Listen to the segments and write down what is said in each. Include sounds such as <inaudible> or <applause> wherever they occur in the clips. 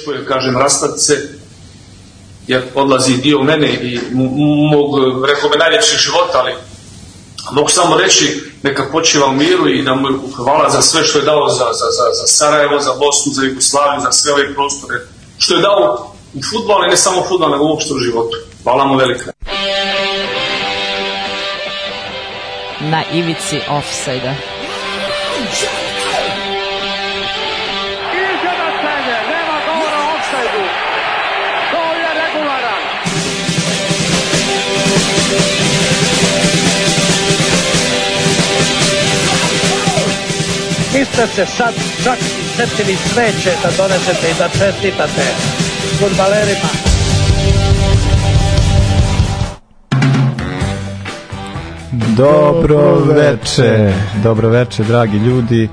teško je, kažem, rastati se, jer odlazi dio mene i mog, rekao me, najljepšeg života, ali mogu samo reći neka počiva u miru i da mu hvala za sve što je dao za, za, za, za Sarajevo, za Bosnu, za Jugoslaviju, za sve ove prostore, što je dao u futbol, ali ne samo u futbol, nego uopšte u životu. Hvala mu velika. Na ivici offside-a. Niste se sad čak i setili sveće da donesete i da čestitate futbalerima. Dobro veče, dobro veče dragi ljudi.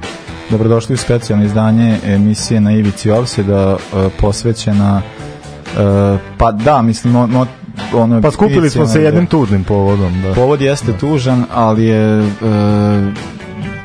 Dobrodošli u specijalno izdanje emisije na Ivici Ovseda uh, posvećena uh, pa da, mislim mo, ono pa skupili smo se jednim tužnim povodom da. povod jeste da. tužan ali je uh,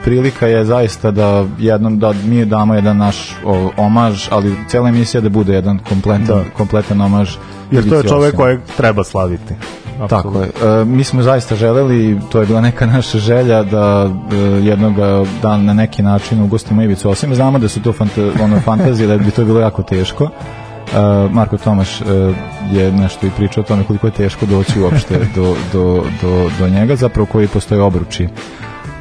prilika je zaista da jednom da mi damo jedan naš o, omaž, ali cela emisija da bude jedan kompletan, da. kompletan omaž. Jer to je čovek kojeg treba slaviti. Absolutno. Tako je. E, mi smo zaista želeli, to je bila neka naša želja da e, jednog dan na neki način ugostimo Ivicu Osim. Znamo da su to fanta, ono, fantazije, da bi to bilo jako teško. E, Marko Tomaš e, je nešto i pričao o tome koliko je teško doći uopšte do, do, do, do njega, zapravo koji postoje obruči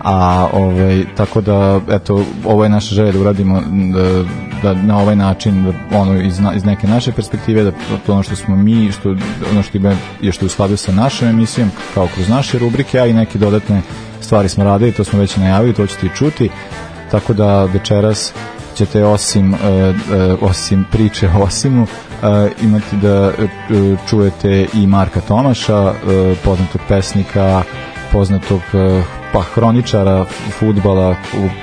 a ovaj tako da eto ovo je naša želja da uradimo da, da na ovaj način da, ono iz, iz neke naše perspektive da to ono što smo mi što ono što je što je u skladu sa našom emisijom kao kroz naše rubrike a i neke dodatne stvari smo radili to smo već najavili to ćete i čuti. Tako da večeras ćete osim uh, uh, osim priče o Osimu uh, imati da uh, čujete i Marka Tomaša uh, poznatog pesnika poznatog uh, pa hroničara futbala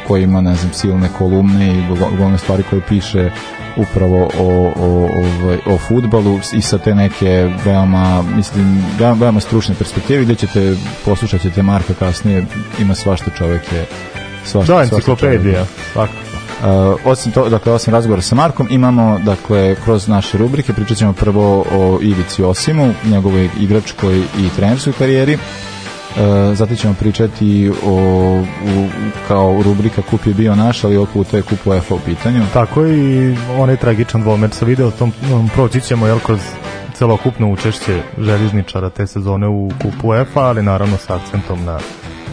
koji ima ne znam silne kolumne i glavne stvari koje piše upravo o, o, o, ovaj, o futbalu i sa te neke veoma, mislim, veoma, stručne perspektive gde ćete, poslušat ćete Marka kasnije, ima svašta čovek je svašta, da, enciklopedija, svakako. Uh, osim to, dakle, osim razgovora sa Markom, imamo, dakle, kroz naše rubrike, pričat ćemo prvo o Ivici Osimu, njegovoj igračkoj i trenerskoj karijeri, zatim ćemo pričati o, u, kao rubrika Kup je bio naš, ali ovog puta je Kup UEFA u pitanju. Tako i onaj tragičan dvomer sa video, tom, um, proći ćemo jel, kroz celokupno učešće željezničara te sezone u Kupu UEFA, ali naravno sa akcentom na,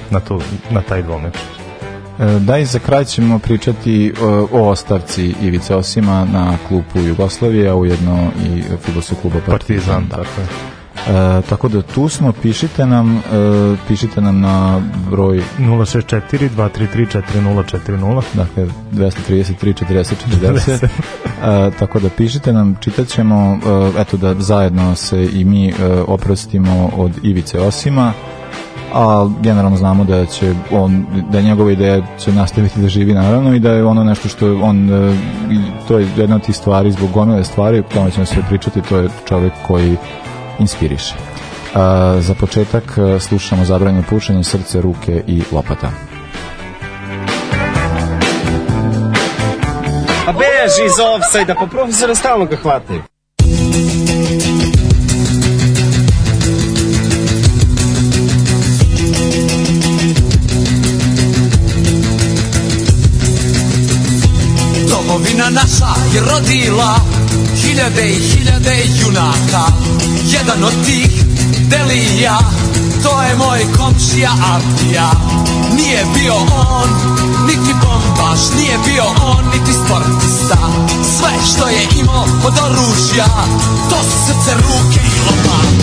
na, to, na taj dvomeč. E, da i za kraj ćemo pričati o, o ostavci Ivice Osima na klubu Jugoslavije, a ujedno i futbolskog kluba Partizan. Partizan tako je. E, tako da tu smo, pišite nam, e, pišite nam na broj 064 233 4040 dakle 233 40 40 e, tako da pišite nam, čitat ćemo e, eto da zajedno se i mi e, oprostimo od Ivice Osima a generalno znamo da će on da njegova ideja će nastaviti da živi naravno i da je ono nešto što on e, to je jedna od tih stvari zbog gomile stvari o tome ćemo se pričati to je čovjek koji inspiriše. A, za početak slušamo zabranjeno pušanje srce, ruke i lopata. A beži iz offside-a, pa profesora stalno ga hvataju. Domovina naša je rodila hiljade i hiljade junaka. Jedan od tih delija To je moj komšija Abdija. Nije bio on, niti bombaš Nije bio on, niti sportista. Sve što je imao od oružja To su srce, ruke i lopata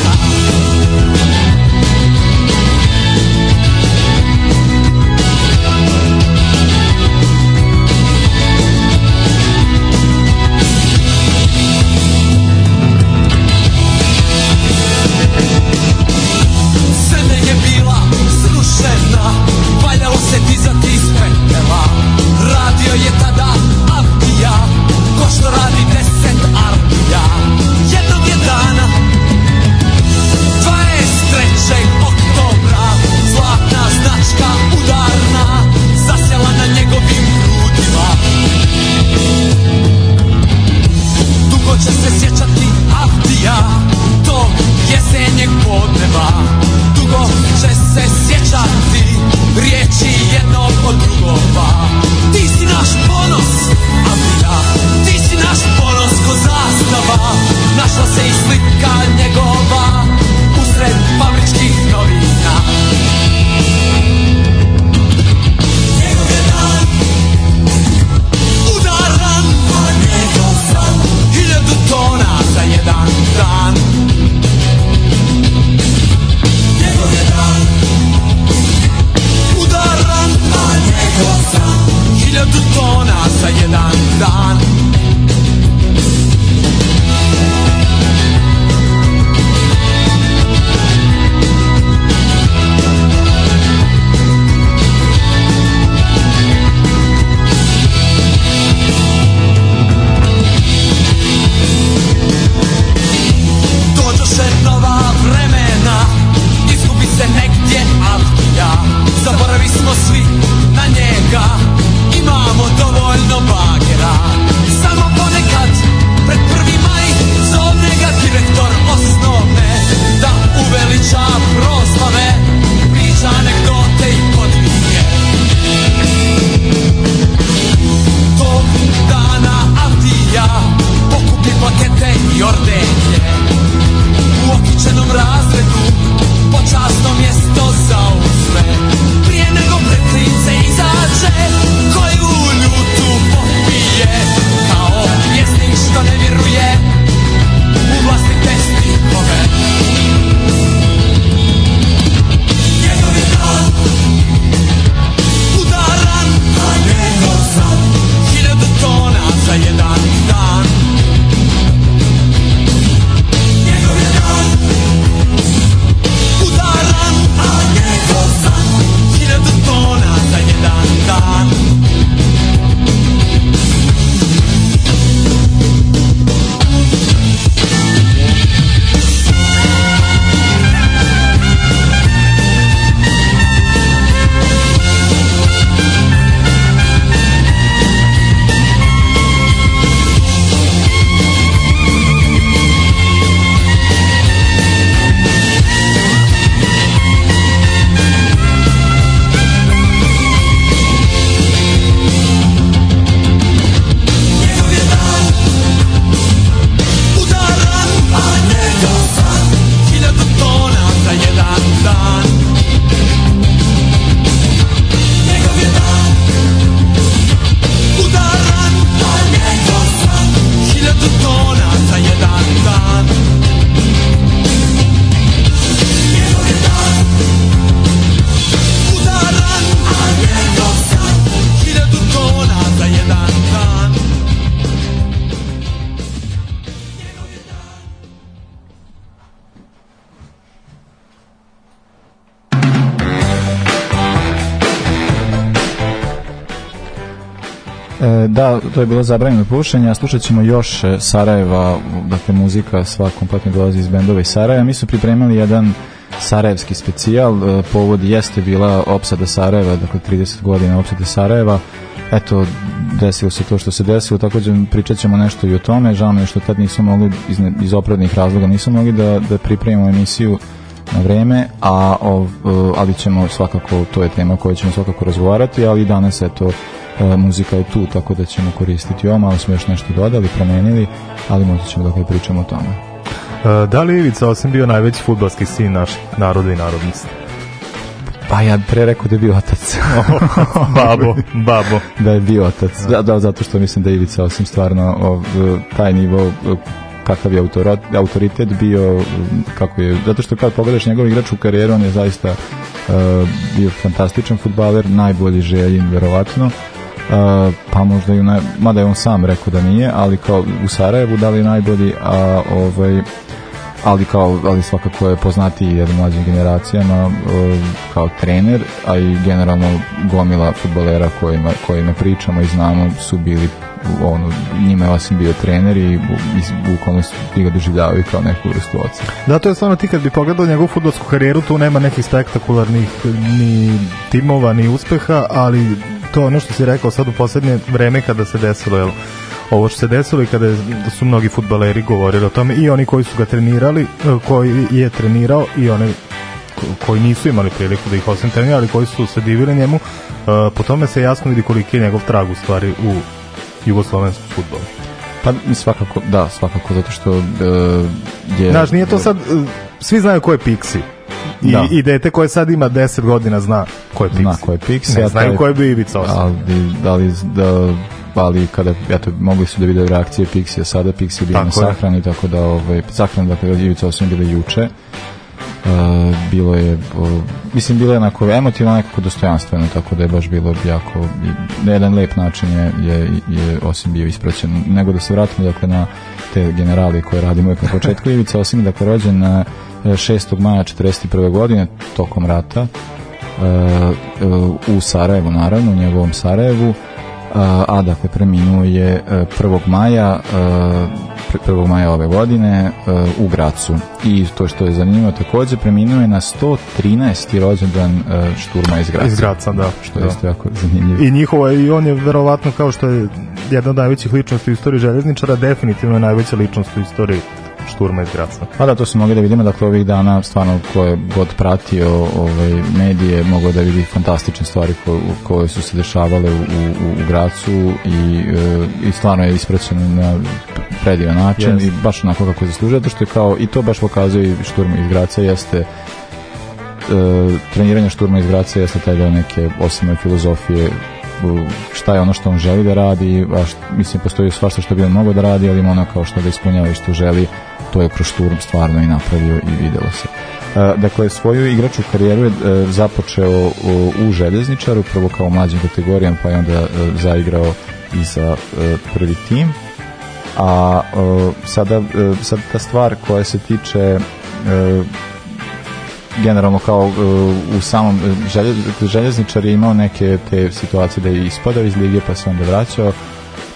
to je bilo zabranjeno pušenje, a slušat ćemo još e, Sarajeva, dakle muzika sva kompletno dolazi iz bendova iz Sarajeva. Mi su pripremili jedan sarajevski specijal, e, povod jeste bila opsada Sarajeva, dakle 30 godina opsade Sarajeva. Eto, desilo se to što se desilo, takođe pričat ćemo nešto i o tome, žao mi što tad nismo mogli, iz, iz opravdanih razloga, nismo mogli da, da pripremimo emisiju na vreme, a ov, e, ali ćemo svakako, to je tema o kojoj ćemo svakako razgovarati, ali danas eto e, muzika je tu, tako da ćemo koristiti ovo, malo smo još nešto dodali, promenili, ali možda ćemo da pričamo o tome. E, Da li je Ivica Osim bio najveći futbalski sin naših naroda i narodnosti? Pa ja pre rekao da je bio otac. <laughs> Babo, babo. da je bio otac. Da, da, zato što mislim da je Ivica osim stvarno ov, taj nivo kakav je autoritet bio kako je, zato što kad pogledaš njegov igraču karijeru on je zaista uh, bio fantastičan futbaler najbolji željin verovatno Pa možda i naj... mada je on sam rekao da nije, ali kao u Sarajevu da li najbolji, a ovaj ali kao ali svakako je poznatiji jedan mlađim generacijama kao trener, a i generalno gomila fudbalera kojima, kojima pričamo i znamo su bili ono, njima je osim bio trener i bukvalno su ti ga doživljavaju kao neku vrstu oca. Da, to je stvarno ti kad bi pogledao njegovu futbolsku karijeru, tu nema nekih spektakularnih ni timova, ni uspeha, ali to ono što si rekao sad u poslednje vreme kada se desilo, jel, ovo što se desilo i kada je- da su mnogi futbaleri govorili o tome i oni koji su ga trenirali, e, koji je trenirao i one ko- koji nisu imali priliku da ih osim trenira, ali koji su se divili njemu, e, po tome se jasno vidi koliki je njegov trag u stvari u jugoslovenskom futbolu. Pa svakako, da, svakako, zato što e, je... Znaš, nije to sad, e, svi znaju ko je Pixi. I, Da. I dete koje sad ima 10 godina zna ko je Pixi. Zna ko je Pixi, Ne a znaju taj- ko je bio Ivica Osman. ali, da li, da, ali kada, eto, mogli su da vide reakcije Pixija, sada Pixi je bio na je. sahrani, tako da, ovaj, sahrana, dakle, Ivica Osim je bila juče, Uh, bilo je o, mislim bilo je onako emotivno nekako dostojanstveno tako da je baš bilo jako na jedan lep način je, je, je osim bio ispraćen nego da se vratimo dakle na te generali koje radimo uvijek na početku <laughs> Ivica Osim je dakle rođen na e, 6. maja 41. godine tokom rata e, e, u Sarajevu naravno, u njegovom Sarajevu a, a dakle preminuo je e, 1. maja e, pr- 1. maja ove godine e, u Gracu i to što je zanimljivo takođe preminuo je na 113. rođendan e, Šturma iz Graca Iz Graca, da. što je Da. isto jako zanimljivo I njihovo i on je verovatno kao što je jedna od najvećih ličnosti u istoriji železničara, definitivno je najveća ličnost u istoriji Šturma iz Graca. Pa da, to smo mogli da vidimo, dakle ovih dana stvarno ko je god pratio ovaj, medije mogao da vidi fantastične stvari ko, koje su se dešavale u, u, u Gracu i, e, i stvarno je ispraćeno na predivan način Jeste. i baš onako kako zaslužuje, zato što je kao, i to baš pokazuje šturm iz Graca, jeste e, treniranje šturma iz Graca jeste taj deo neke osnovne filozofije šta je ono što on želi da radi, a št, mislim postoji svašta što bi on mogao da radi, ali ima ono kao što da ispunjava i što želi, to je kroz šturm stvarno i napravio i videlo se. E, dakle, svoju igraču karijeru je e, započeo u, u željezničaru, prvo kao mlađim kategorijama, pa je onda e, zaigrao i za e, prvi tim. A e, sada, e, sad ta stvar koja se tiče e, generalno kao e, u samom e, želje, željezničar je imao neke te situacije da je ispadao iz lige pa se onda vraćao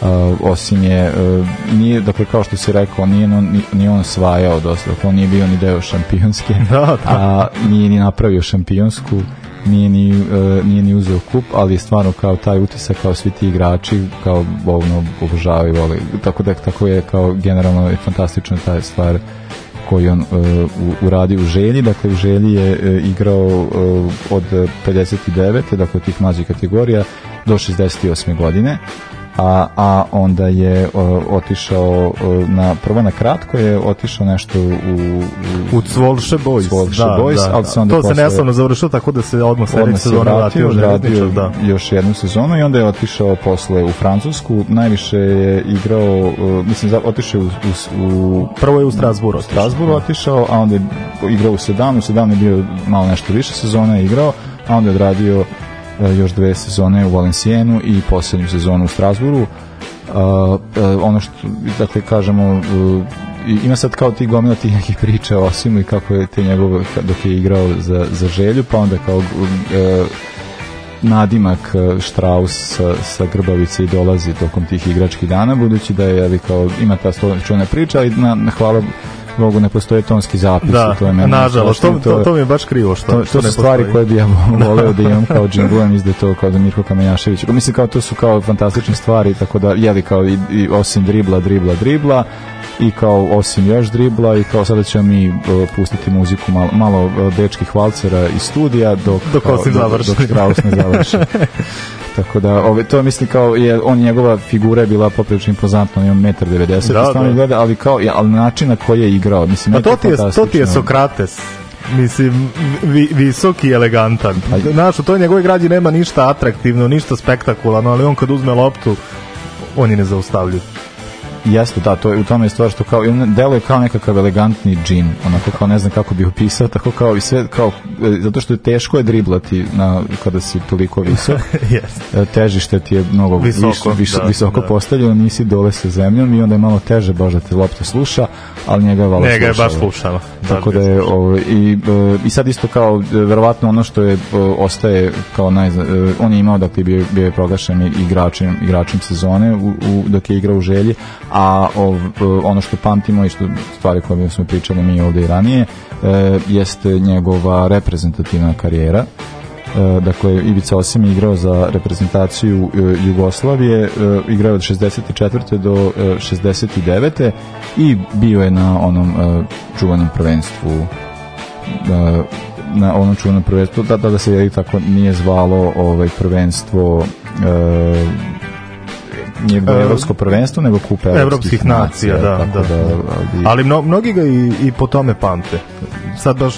Uh, osim je uh, nije, dakle kao što si rekao nije on, ni, ni on svajao dosta dakle on nije bio ni deo šampionske Da, <laughs> da. a nije ni napravio šampionsku nije ni, uh, nije ni uzeo kup ali je stvarno kao taj utisak kao svi ti igrači kao ono obožavaju vole. tako da tako je kao generalno je fantastična ta stvar koji on uh, uradio u želji, dakle u želji je uh, igrao uh, od 59. dakle tih mlađih kategorija do 68. godine a, a onda je uh, otišao na prvo na kratko je otišao nešto u, u, U Cvolše Boys. Cvolše Boys, ali se onda to se posle- neslavno završilo tako da se odmah sledeće se sezone vratio, vratio da. još jednu sezonu i onda je otišao posle u Francusku, najviše je igrao, mislim, za- otišao u, u, u Prvo je u Strasburu. u Strasburu otišao, a onda je igrao u Sedanu, u Sedanu je bio malo nešto više sezona je igrao, a onda je odradio još dve sezone u Valencijenu i poslednju sezonu u Strasburu. A, e, ono što, dakle, kažemo, e, ima sad kao ti gomila tih nekih priča o Osimu i kako je te njegove, dok je igrao za, za želju, pa onda kao e, nadimak e, Strauss sa, sa Grbavice i dolazi tokom tih igračkih dana, budući da je, ali kao, ima ta čuvena priča, ali na hvala Bogu ne postoje tonski zapis. Da, to je meni nažalost, to, to, to mi je baš krivo što, to, to su stvari koje bi ja <laughs> voleo da imam kao džingule, mislim da je to kao da Mirko Kamenjašević. Mislim kao to su kao fantastične stvari, tako da jeli kao i, i osim dribla, dribla, dribla i kao osim još dribla i kao sada ćemo mi uh, pustiti muziku malo, malo uh, dečkih valcera iz studija dok, Dok kao, Osim dok, završi. dok Strauss ne završi. <laughs> Tako da, ove, to mislim kao je, on njegova figura je bila poprilično impozantna, on ima 1,90 m, Da, stvarno da. gleda, ali kao, ali način na koji je igrao, mislim, Pa to ti je, to ti je. Sokrates. Mislim, vi, visok i elegantan. Znaš, u toj njegove građi nema ništa atraktivno, ništa spektakularno, ali on kad uzme loptu, on je ne zaustavlja. Jeste, da, to je u tome je stvar što kao on deluje kao nekakav elegantni džin, onako kao ne znam kako bi opisao, tako kao i sve kao e, zato što je teško je driblati na kada si toliko visok. <laughs> Jeste. E, težište ti je mnogo Visoko, više, više, da, visoko da. postavljeno, nisi dole sa zemljom i onda je malo teže baš da te lopta sluša, ali njega je valo Njega je baš slušala. slušala. Tako da je ovo, i, e, i sad isto kao verovatno ono što je ostaje kao naj on je imao dakle bio, bio je proglašen igračem igračem sezone u, u, dok je igrao u želji a ov, e, ono što pamtimo i što stvari koje smo pričali mi ovde i ranije e, jeste njegova reprezentativna karijera E, dakle Ivica Osim je igrao za reprezentaciju e, Jugoslavije e, igrao od 64. do e, 69. i bio je na onom e, čuvanom prvenstvu e, na onom čuvanom prvenstvu da, da, da se je tako nije zvalo ovaj prvenstvo evropsko prvenstvo nego kup evropskih, Evropskih nacija, da, tako da, da, da. ali- Ali mno, mnogi ga i, i po tome pamte. Sad baš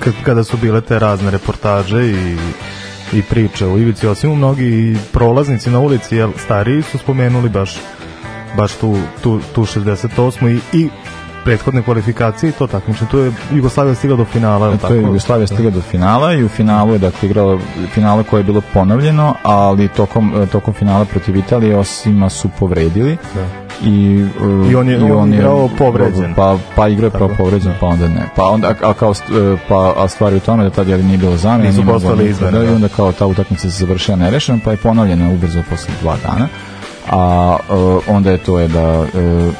kad, kada su bile te razne reportaže i, i priče o Ivici Osimu, mnogi prolaznici na ulici, jel, stariji su spomenuli baš, baš tu, tu, tu 68. i, i prethodne kvalifikacije i to takmičenje. Tu je Jugoslavija stigla do finala. jel To je tako? Jugoslavija stigla do finala i u finalu je dakle igrala finale koje je bilo ponovljeno, ali tokom, e, tokom finala protiv Italije Osima su povredili. Da. I, e, I on je- on je igrao povređen. Pa, pa igrao je povređen, pa onda ne. Pa onda, a, a kao, e, pa, a stvari u tome da tad je nije bilo zamjena. Nisu postali niko izmene, da, I da. onda kao ta utakmica se završila nerešeno, pa je ponovljena ubrzo posle dva dana a uh, onda je to je da uh,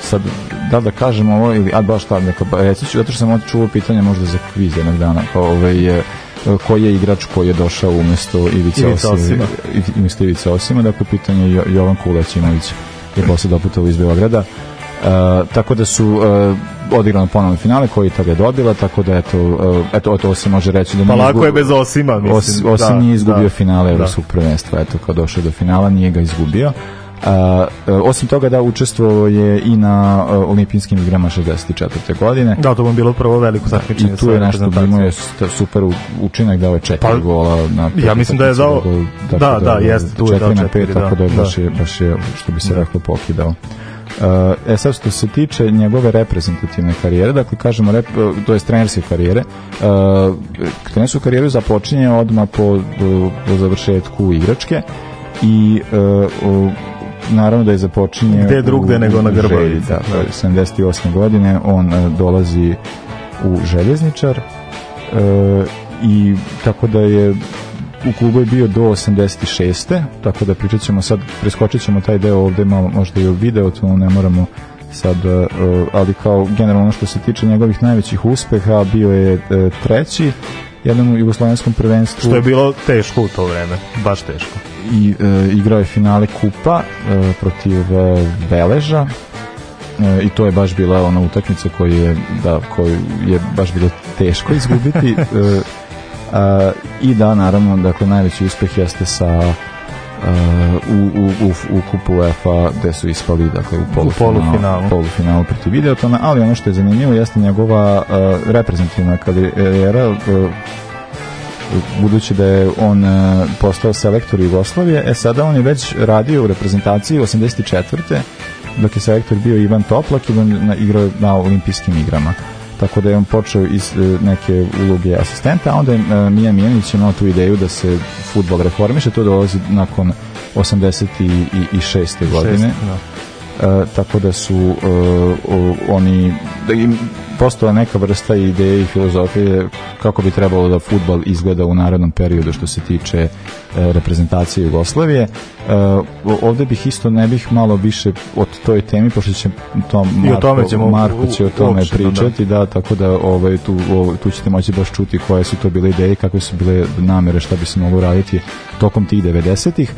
sad da da kažem ovo ili a baš šta neka reći ću zato što sam čuo pitanje možda za kviz jednog dana kao ovaj je koji je igrač koji je došao umesto Ivice Ivica Osima, umesto Ivice Osima, dakle pitanje je Jo- Jovan Kulaćinović je posle doputovao iz Beograda. Uh, tako da su uh, odigrano ponovno finale koji je Italija dobila, tako da eto, uh, eto, to se može reći da Pa lako izgu- je bez Osima, mislim. Os, osim da, nije izgubio da. finale Evropskog prvenstva, eto kao došao do finala, nije ga izgubio. A, e, osim toga da učestvovao je i na e, olimpijskim igrama 64. godine. Da, to bi bilo prvo veliko takmičenje. I tu je nešto imao je super učinak dao je četiri Pa, gola na pet ja mislim da je dao- tako da, da, jeste, tu je četiri dao na pet, četiri, tako da, da, je baš, da. je, baš je, što bi se reklo, pokidao. Uh, e sad što se tiče njegove reprezentativne karijere, dakle kažemo rep, to je trenerske karijere, uh, trenersku karijeru započinje odmah po, po završetku igračke i uh, naravno da je započinje Gde drugde nego na Grbavici, da, da. to je 78. godine on uh, dolazi u željezničar uh, i tako da je u klubu je bio do 86. Tako da pričat ćemo sad, preskočit ćemo taj deo ovde malo možda i u video, to ne moramo sad, uh, ali kao generalno što se tiče njegovih najvećih uspeha, bio je uh, treći jednom jugoslovenskom prvenstvu. Što je bilo teško u to vreme, baš teško. i uh, igrao je finale kupa uh, protiv uh, Veleža E, i to je baš bila ona utakmica koju je, da, koju je baš bilo teško izgubiti. <laughs> E, a, i da naravno dakle najveći uspeh jeste sa u, u, u, u kupu UEFA gde su ispali dakle u polufinalu, polufinalu. polufinalu protiv Videotona, ali ono što je zanimljivo jeste njegova a, reprezentativna karijera a, budući da je on e, postao selektor Jugoslavije, e sada on je već radio u reprezentaciji 84. dok je selektor bio Ivan Toplak i on igrao na olimpijskim igrama tako da je on počeo iz e, neke uloge asistenta, a onda je e, Mija Mijanić imao tu ideju da se futbol reformiše, to dolazi nakon 86. godine. da. Tako da su e, oni da im postala neka vrsta ideje i filozofije kako bi trebalo da futbal izgleda u narodnom periodu što se tiče e, reprezentacije Jugoslavije. E, ovde bih isto ne bih malo više od toj temi, pošto će to I o tome Marko, ćemo Marko će o tome da. pričati, da. tako da ovaj, tu, ovaj, tu ćete moći baš čuti koje su to bile ideje, kakve su bile namere, šta bi se moglo raditi tokom tih 90-ih.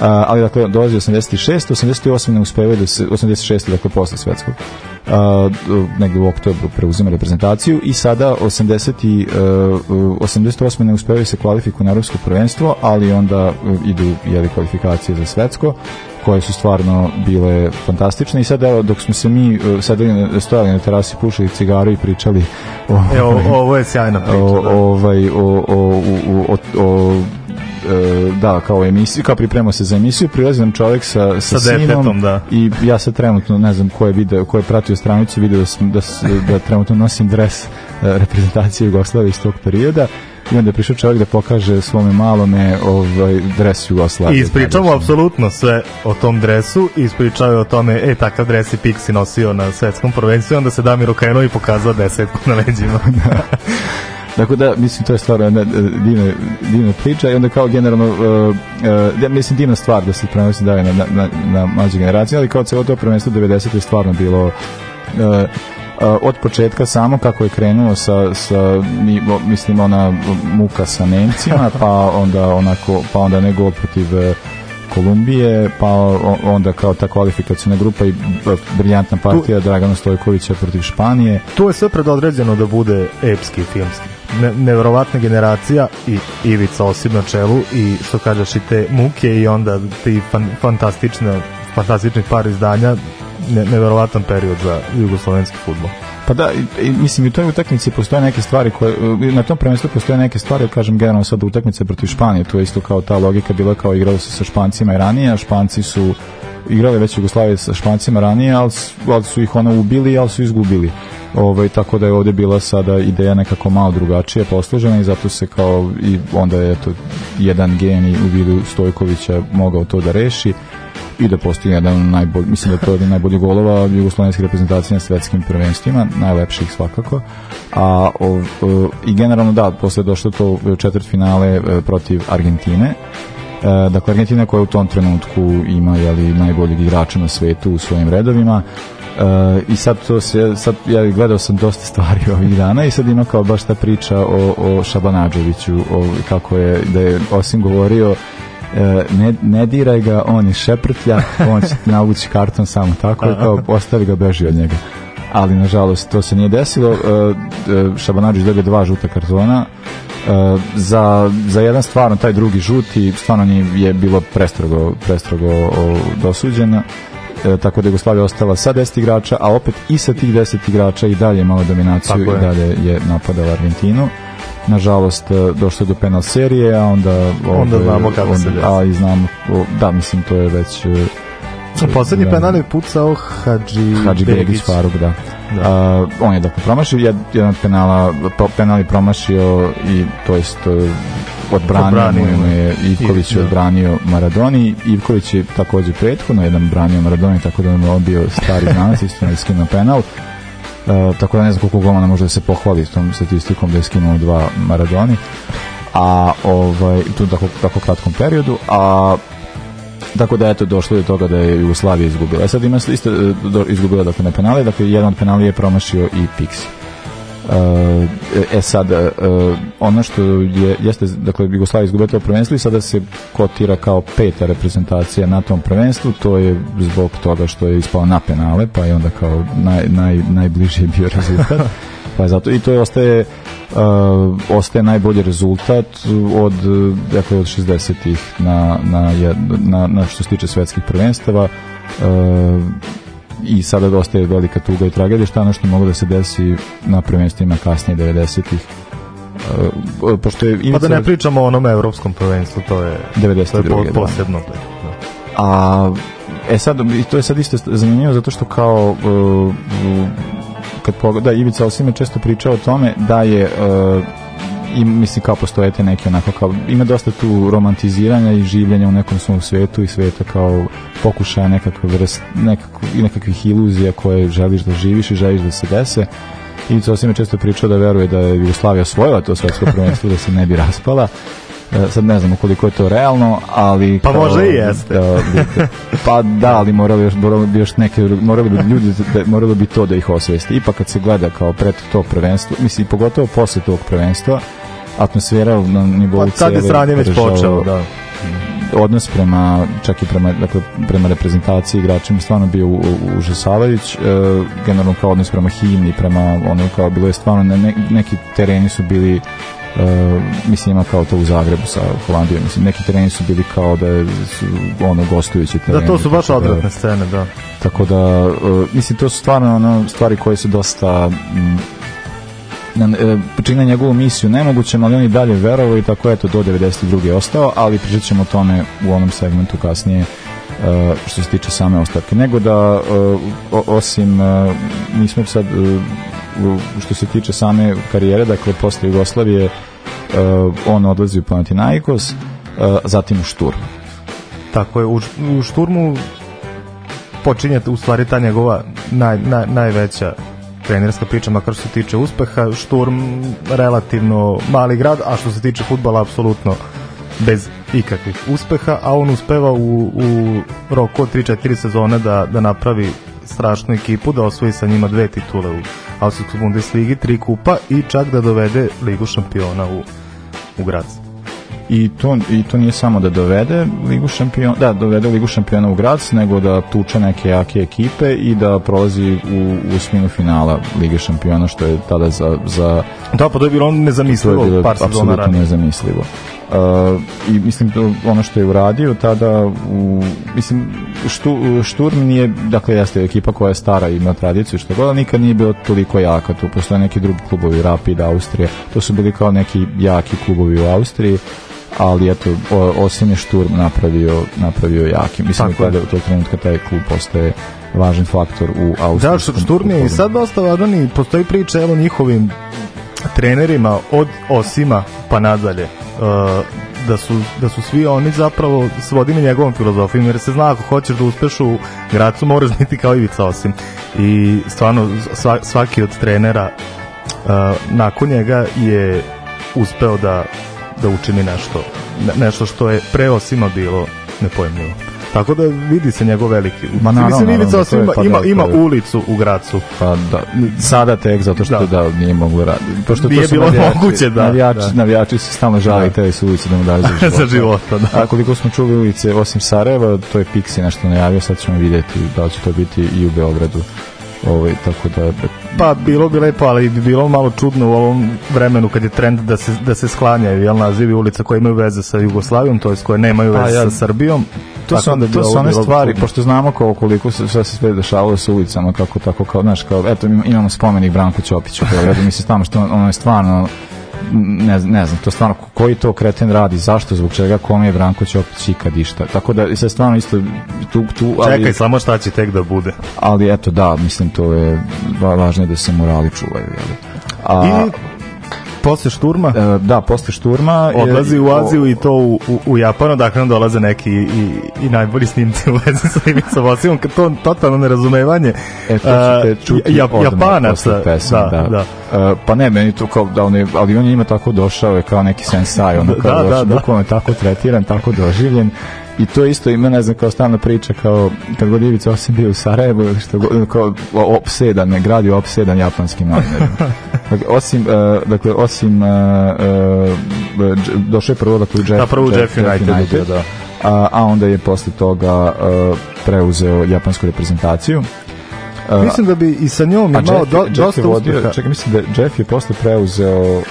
Ali dakle dolazi 86, 88 ne uspevaju da se 86 dakle posle svetskog. A, negde u oktobru preuzima reprezentaciju i sada 80 i, uh, 88 ne uspevaju se kvalifikuju na evropsko prvenstvo, ali onda uh, idu jeli kvalifikacije za svetsko koje su stvarno bile fantastične i sada evo, dok smo se mi uh, sedeli, stojali na terasi, pušili cigaru i pričali o, E, ovo, ovo je sjajna priča. o, da. ovaj, o, o, o, o, o e, da, kao emisiju, kao pripremao se za emisiju, prilazi nam čovjek sa, sa, Sa sinom detetom, da. i ja sad trenutno, ne znam ko je, video, ko je pratio stranicu, video da, da, da trenutno nosim dres e, reprezentacije Jugoslavije iz tog perioda i onda je prišao čovjek da pokaže svome malome ovaj, dres Jugoslavije. I ispričamo apsolutno sve o tom dresu i ispričao je o tome, e, takav dres je Pixi nosio na svetskom prvenstvu i onda se Damir okrenuo i pokazao desetku na leđima. <laughs> Dakle, da, mislim, to je stvarno jedna divna, divna priča i onda kao generalno, uh, uh, mislim, divna stvar da se prenosi dalje na, na, na, na mlađe generacije, ali kao celo to prvenstvo 90. je stvarno bilo uh, uh, od početka samo kako je krenuo sa, sa mislim ona muka sa Nemcima <laughs> pa onda onako pa onda ne gol protiv e, Kolumbije pa onda kao ta kvalifikacijna grupa i b- briljantna partija Dragana Stojkovića protiv Španije tu je sve predodređeno da bude epski filmski. Ne, generacija i Ivica Osip na čelu i što kažeš i te muke i onda ti fan, fantastične, fantastični par izdanja ne, neverovatan period za jugoslovenski futbol. Pa da, i, mislim i u toj utakmici postoje neke stvari koje, na tom prvenstvu postoje neke stvari, kažem generalno sad utakmice protiv Španije, to je isto kao ta logika bila kao igralo se sa Špancima i ranije, a Španci su igrali već Jugoslavije sa Špancima ranije, ali, ali su ih ono ubili, ali su izgubili. Ovaj, tako da je ovde bila sada ideja nekako malo drugačije poslužena i zato se kao i onda je to jedan genij u vidu Stojkovića mogao to da reši i da postigne jedan od najbolj, mislim da je to jedan od najboljih golova jugoslovenske reprezentacije na svetskim prvenstvima, najlepših svakako. A o, o, i generalno da, posle je došlo to četvrt finale e, protiv Argentine. E, dakle, Argentina koja u tom trenutku ima jeli, najboljeg igrača na svetu u svojim redovima. E, I sad to se, sad ja gledao sam dosta stvari <laughs> ovih dana i sad ima kao baš ta priča o, o Šabanadževiću, o, kako je, da je osim govorio e, ne, ne diraj ga, on je šeprtlja, on će navući karton samo tako, i <laughs> kao ostavi ga, beži od njega. Ali, nažalost, to se nije desilo. E, e, Šabanadžić dobio dva žuta kartona. E, za, za jedan stvarno, taj drugi žuti, stvarno nije, je bilo prestrogo, prestrogo. E, tako da Jugoslavija ostala sa 10 igrača, a opet i sa tih 10 igrača i dalje je imala dominaciju Tako je. i dalje je napadala Argentinu. Nažalost, došlo je do penal serije, a onda... Onda znamo kako se desi. A i znamo, da, mislim, to je već... e, Poslednji da. penal je pucao Hadži, Hadži Begić Faruk, da. A, on je dakle promašio, jed, jedan od penala, penal je promašio i to jest odbranio Odbranio mu je. Ivković je da. odbranio Maradoni Ivković je takođe prethodno jedan branio Maradoni tako da je on bio stari znanac isto je skinuo penal E, tako da ne znam koliko golmana može da se pohvali s tom statistikom da je skinuo dva Maradoni a ovaj tu tako, tako kratkom periodu a tako da eto došlo je do toga da je Jugoslavija izgubila. E sad ima isto e, izgubila dakle na penale, dakle jedan od penala je promašio i Pixi. E, e sad e, ono što je jeste dakle Jugoslavija izgubila to prvenstvo i sada se kotira kao peta reprezentacija na tom prvenstvu to je zbog toga što je ispala na penale pa je onda kao naj, naj, najbliži bio rezultat <laughs> pa je zato i to je ostaje uh, ostaje najbolji rezultat od uh, dakle od 60-ih na, na, na, na što se tiče svetskih prvenstava uh, i sada dostaje velika tuga i tragedija šta je ono što mogu da se desi na prvenstvima kasnije 90-ih uh, pošto je Pa Ivica da ne pričamo o onom evropskom prvenstvu, to je, to je 92. po, da. posebno. Da. A e sad to je sad isto zanimljivo zato što kao uh, uh, kad pogleda Ivica Osime često pričao o tome da je uh, i mislim kao postoje te neke onako kao, ima dosta tu romantiziranja i življenja u nekom svom svetu i sveta kao pokušaja nekakve vrst, nekako, i nekakvih iluzija koje želiš da živiš i želiš da se dese. Ivica Osim je često pričao da veruje da je Jugoslavija osvojila to svetsko prvenstvo da se ne bi raspala. E, sad ne znamo koliko je to realno, ali... Pa kao, možda i jeste. Da, pa da, ali morali, još, morali bi još neke, morali bi ljudi, da, moralo bi to da ih osvesti. Ipak kad se gleda kao pred to prvenstvo, mislim, pogotovo posle tog prvenstva, atmosfera na nivou Pa tad je cele sranje već počelo, da. odnos prema čak i prema dakle prema reprezentaciji igračima stvarno bio užasavajuć e, generalno kao odnos prema himni prema ono kao bilo je stvarno ne, ne- neki tereni su bili mislim ima kao to u Zagrebu sa Holandijom mislim neki tereni su bili kao da su ono gostujući tereni Da, to su baš da- odvratne scene, da. tako da e, mislim to su stvarno ono stvari koje su dosta mm, na, e, čine njegovu misiju nemogućem, ali on i dalje verovao i tako eto do 92. je ostao, ali pričat ćemo o tome u onom segmentu kasnije e, što se tiče same ostavke. Nego da e, osim e, mi smo sad e, što se tiče same karijere, dakle posle Jugoslavije e, on odlazi u Panathinaikos, e, zatim u Šturm. Tako je, u, u šturmu počinje u stvari ta njegova naj, naj, najveća trenerska priča, makar što se tiče uspeha, Šturm relativno mali grad, a što se tiče futbala apsolutno bez ikakvih uspeha, a on uspeva u, u roku od 3-4 sezone da, da napravi strašnu ekipu, da osvoji sa njima dve titule u Austrijskoj Bundesligi, tri kupa i čak da dovede Ligu šampiona u, u Graz. I to, I to nije samo da dovede Ligu šampiona, da, dovede Ligu šampiona u Grac, nego da tuče neke jake ekipe i da prolazi u, u osminu finala Lige šampiona, što je tada za, za Da, pa to je bilo nezamislivo bilo par sezona apsolutno ranije. nezamislivo. Uh, I mislim to ono što je uradio tada u, mislim štu, Šturm nije dakle jeste ekipa koja je stara i ima tradiciju što god, nikad nije bilo toliko jaka tu postoje neki drugi klubovi Rapid, Austrija to su bili kao neki jaki klubovi u Austriji ali eto, o, osim je Šturm napravio, napravio jaki. Mislim Tako da je. u tog trenutka taj klub postaje važan faktor u Da, austrijskom Š- Šturm je i sad dosta važan i postoji priča evo njihovim trenerima od Osima pa nadalje uh, da su, da su svi oni zapravo svodili njegovom filozofijom jer se zna ako hoćeš da uspeš u Gracu moraš biti kao Ivica Osim. I stvarno sva, svaki od trenera uh, nakon njega je uspeo da, da učini nešto. Ne- nešto što je pre Osima bilo nepojemljivo tako da vidi se njegov veliki Ma naravno, Mislim, Ivica Osim ima, pa ima, da, ima je- ulicu u Gracu Pa da, sada tek zato što Da. da, nije moglo raditi. Pošto Nije to bilo navijači, moguće, da, Navijači, da. navijači se stalno žali Da. te su ulice da mu <laughs> daju za života. za života, da. A koliko smo čuli ulice, osim Sarajeva, to je Pixi nešto najavio, sad ćemo vidjeti da li će to biti i u Beogradu. Ovaj, tako da, Pa bilo bi lepo, ali bi bilo malo čudno u ovom vremenu kad je trend da se, da se sklanjaju jel, nazivi ulica koje imaju veze sa Jugoslavijom, to jest koje nemaju Pa, veze ja- sa Srbijom. To su, da bi to su one stvari, pošto znamo kao koliko se sve se sve dešavalo sa ulicama, kako tako kao, znaš, kao, eto im- imamo spomenik Branku Ćopiću u Beogradu, mislim stvarno što ono je stvarno ne, znam- ne znam, to stvarno ko- koji to kreten radi, zašto, zbog čega, kome je Branko Ćopić ikad išta. Tako da i sad stvarno isto tu, tu ali, Čekaj, samo šta će tek da bude. ali eto da, mislim to je va- važno je da se morali čuvaju. Jel? A, I posle šturma e, da, posle šturma je- odlazi u Aziju i to u, u, u Japanu, dakle nam dolaze neki i, i najbolji snimci u vezi sa Ivicom Osimom, kad to totalno nerazumevanje E, to ćete čuti ja- Japanaca, posle pesme, da, da, da. E, pa ne, meni to kao da on je, ali on je njima tako došao je kao neki sensai, ono Da, kao da, došao, da. bukvalno je tako tretiran, tako doživljen i to isto ima, ne znam, kao stalna priča, kao kad god Ivica Osim bio u Sarajevu, što god, kao opsedan, ne gradi opsedan japanskim novinarima. <laughs> dakle, osim, e, dakle, osim e, Dž- došao je prvo dakle, u Jeff, Da, prvo u Jeff United je bio, da. a, a onda je posle toga e, preuzeo japansku reprezentaciju. E, Mislim da bi i sa njom imao Jeff, do, Jeff dosta je vodio, uspeha. čekaj, mislim da Jeff je posle preuzeo uh,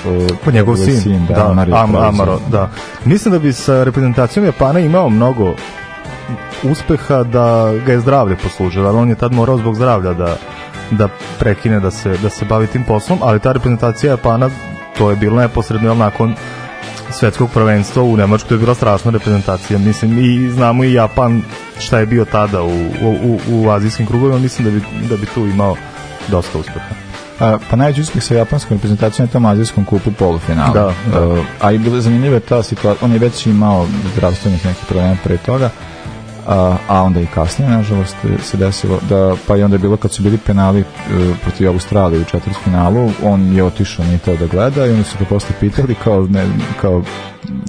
Pa njegov njegov sin, da, da, Amar je Am. Amaro, da. Mislim da bi sa reprezentacijom Japana imao mnogo uspeha da ga je zdravlje poslužilo, ali on je tad morao zbog zdravlja da da prekine da se da se bavi tim poslom, ali ta reprezentacija Japana to je bilo neposredno jel, nakon svetskog prvenstva u Nemačkoj to je bila strašna reprezentacija mislim i znamo i Japan šta je bio tada u, u, u, azijskim krugovima mislim da bi, da bi tu imao dosta uspeha A, pa najveći uspeh sa japanskom reprezentacijom je tom azijskom kupu polufinalu. Da, da. A, a i zanimljiva je ta situacija, on je već imao zdravstvenih nekih problema pre toga, a, a onda i kasnije, nažalost, se desilo da, pa i onda je bilo kad su bili penali e, protiv Australije u četvrtfinalu, on je otišao, nije teo da gleda i oni su ga posle pitali kao, ne, kao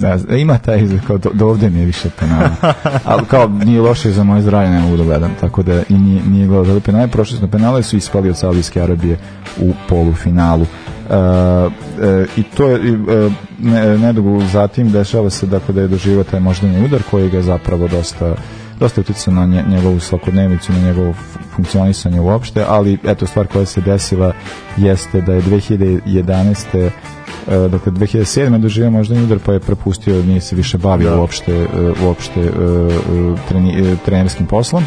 ne znam, ima taj izgled kao do, do ovde mi je više penala. <laughs> Ali kao nije loše za moje zdravlje, ne mogu da gledam. Tako da i nije, nije gledao za penale. Prošli smo penale, su ispali od Saudijske Arabije u polufinalu. Uh, uh, i to je uh, ne, nedugo zatim dešava se dakle da je doživao taj moždani udar koji ga zapravo dosta dosta utjecao na nje, njegovu svakodnevnicu, na njegovo funkcionisanje uopšte, ali eto stvar koja se desila jeste da je 2011 dakle 2007. doživio možda udar pa je prepustio, nije se više bavio da. uopšte, uopšte treni, trenerskim poslom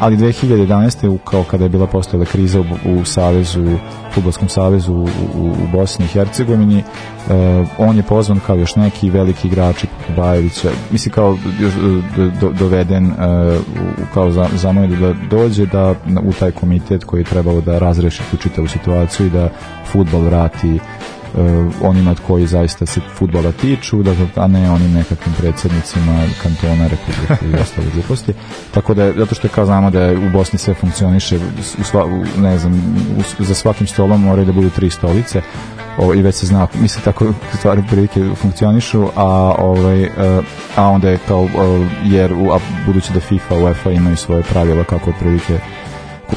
ali 2011. kao kada je bila postojala kriza u, u savezu, futbolskom savezu u, u, u Bosni i Hercegovini, uh, on je pozvan kao još neki veliki igrači Bajevića, misli kao do, do, doveden uh, kao za, zamoljen da dođe da u taj komitet koji je trebalo da razreši tu čitavu situaciju i da futbol vrati onima koji zaista se futbola tiču, dakle, a ne onim nekakvim predsednicima kantona, republike i <laughs> ostale gluposti. Tako da zato što je kao znamo da je u Bosni sve funkcioniše, u sva, u, ne znam, u, za svakim stolom moraju da budu tri stolice, o, i već se zna, misli tako stvari prilike funkcionišu, a ovaj a onda je kao jer u, a budući da FIFA, UEFA imaju svoje pravila kako otprilike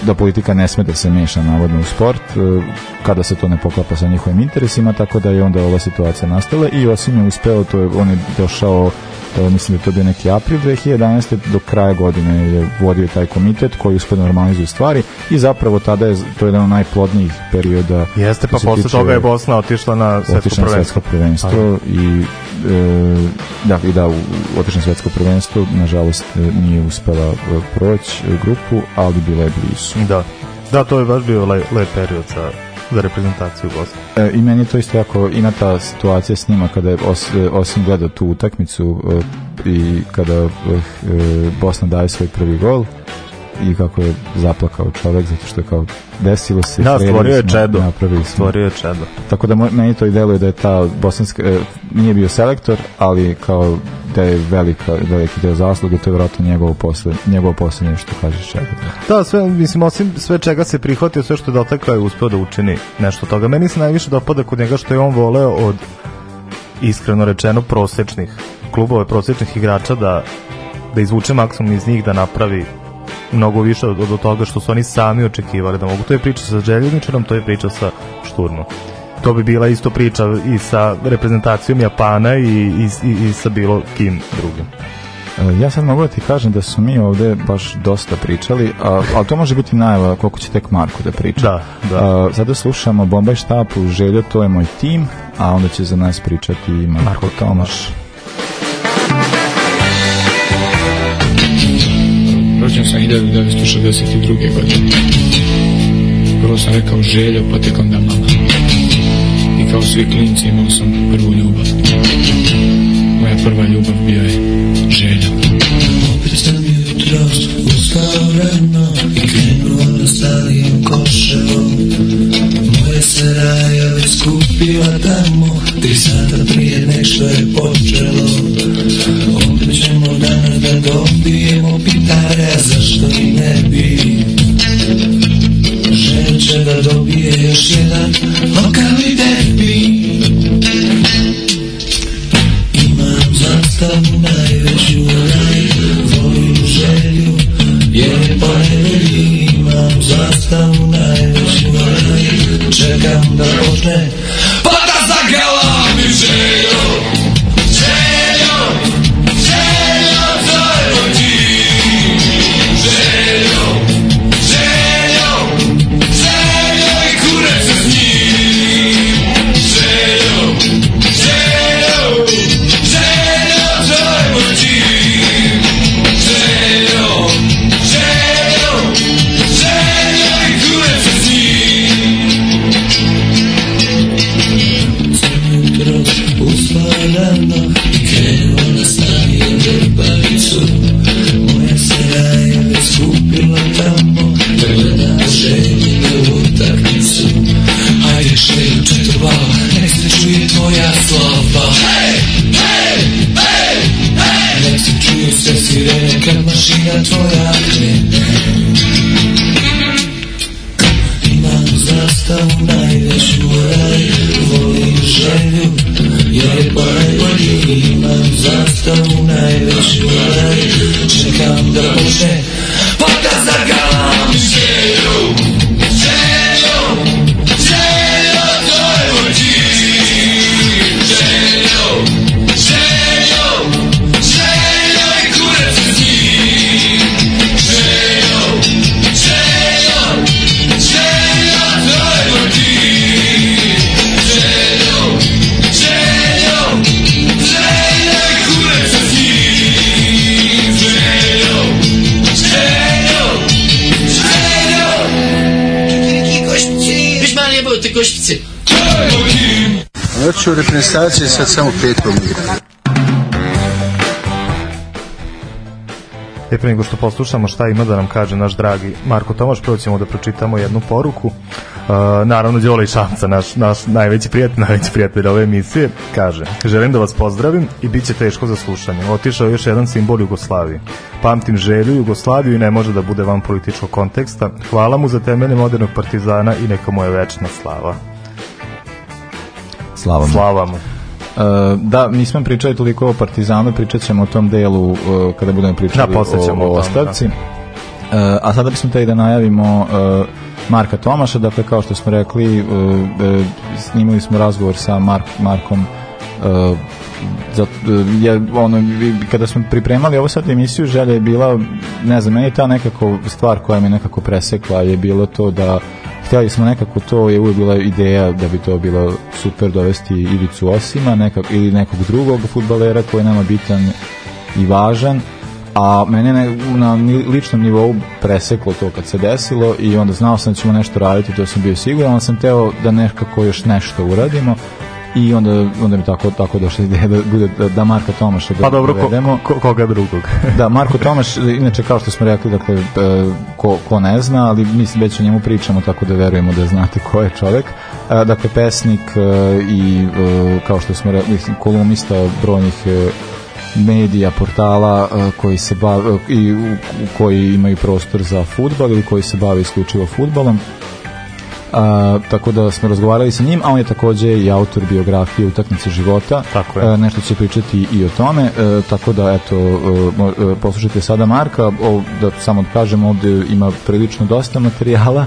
da politika ne sme da se meša navodno u sport e, kada se to ne poklapa sa njihovim interesima, tako da je onda ova situacija nastala i Osim je uspeo, to je, on je došao e, mislim da to bio neki april 2011. do kraja godine je vodio taj komitet koji uspio da normalizuje stvari i zapravo tada je to je jedan od najplodnijih perioda Jeste, pa posle toga je Bosna otišla na svetsko prvenstvo. Svetsko prvenstvo i e, da, i da, u otišla svetsko prvenstvo nažalost e, nije uspela e, proći grupu, ali bila je blizu. Da, da to je baš bio le, lep period sa za reprezentaciju Bosne. E, I meni je to isto jako ima ta situacija s njima kada je os, osim gleda tu utakmicu e, i kada e, Bosna daje svoj prvi gol i kako je zaplakao čovek zato što je kao desilo se da, stvorio je čedo. napravili smo. stvorio je čedo. Tako da meni to i deluje da je ta bosanska e, nije bio selektor ali kao da je velika, veliki deo zasluge to je vjerojatno njegovo posle, njegovo poslednje što kažeš čega da sve, mislim osim sve čega se prihvatio sve što je dotakao je uspeo da učini nešto toga. Meni se najviše dopada kod njega što je on voleo od iskreno rečeno prosečnih klubova prosečnih igrača da da izvuče maksimum iz njih da napravi mnogo više od, od toga što su oni sami očekivali da mogu. To je priča sa željezničarom, to je priča sa šturnom. To bi bila isto priča i sa reprezentacijom Japana i, i, i, i sa bilo kim drugim. E, ja sad mogu da ti kažem da su mi ovde baš dosta pričali, a, ali to može biti najava koliko će tek Marko da priča. Da, da. A, sada slušamo Bombaj štapu, Željo, to je moj tim, a onda će za nas pričati Marko, Marko Tomaš. Sam 1962. godine. Prvo sam rekao željo, pa tek onda mama. I kao svi klinci imao sam prvu ljubav. Moja prva ljubav bio je želja. Opet sam jutros ustao rano i krenuo na stalijim koševom. Moje se raja već skupila tamo, tri sata prije nek što je počelo. U reprezentaciji sad samo petkom igra. E pre nego što poslušamo šta ima da nam kaže naš dragi Marko Tomaš, prvo ćemo da pročitamo jednu poruku. Uh, naravno, Đole i Šamca, naš, naš najveći prijatelj, <laughs> najveći prijatelj ove emisije, kaže Želim da vas pozdravim i bit će teško za slušanje. Otišao je još jedan simbol Jugoslavije. Pamtim želju Jugoslaviju i ne može da bude van političkog konteksta. Hvala mu za temelje modernog partizana i neka mu je večna slava. Slava mu. Slava mu. Uh, da, nismo pričali toliko o Partizanu, pričat ćemo o tom delu uh, kada budemo pričali Da, o, o tome, ostavci. Uh, a sada bismo taj da najavimo uh, Marka Tomaša, dakle kao što smo rekli, uh, uh, snimali smo razgovor sa Mark, Markom uh, za, uh, je, ono, kada smo pripremali ovo sad emisiju, želja je bila, ne znam, meni ta nekako stvar koja me nekako presekla je bilo to da htjeli smo nekako to je uvijek bila ideja da bi to bilo super dovesti Ivicu Osima nekak, ili nekog drugog futbalera koji je nama bitan i važan a mene ne, na ni- ličnom nivou preseklo to kad se desilo i onda znao sam da ćemo nešto raditi, to sam bio siguran, ali sam teo da nekako još nešto uradimo i onda, onda mi tako, tako došla ideja da, bude, da, da Marka Tomaša da Pa dobro, ko, dovedemo. ko, koga drugog? <laughs> Da, Marko Tomaš, inače kao što smo rekli, dakle, e, ko, ko ne zna, ali mislim već o njemu pričamo, tako da verujemo da znate ko je čovek. E, Dakle, pesnik e, i, kao što smo rekli, mislim, kolumnista brojnih medija, portala koji se bave, i koji imaju prostor za futbal ili koji se bave isključivo futbalom. A, tako da smo razgovarali sa njim, a on je takođe i autor biografije utakmice života. Tako je. Nešto će pričati i o tome, e, tako da eto e, poslušajte sada Marka, o, da samo da kažem ovde ima prilično dosta materijala,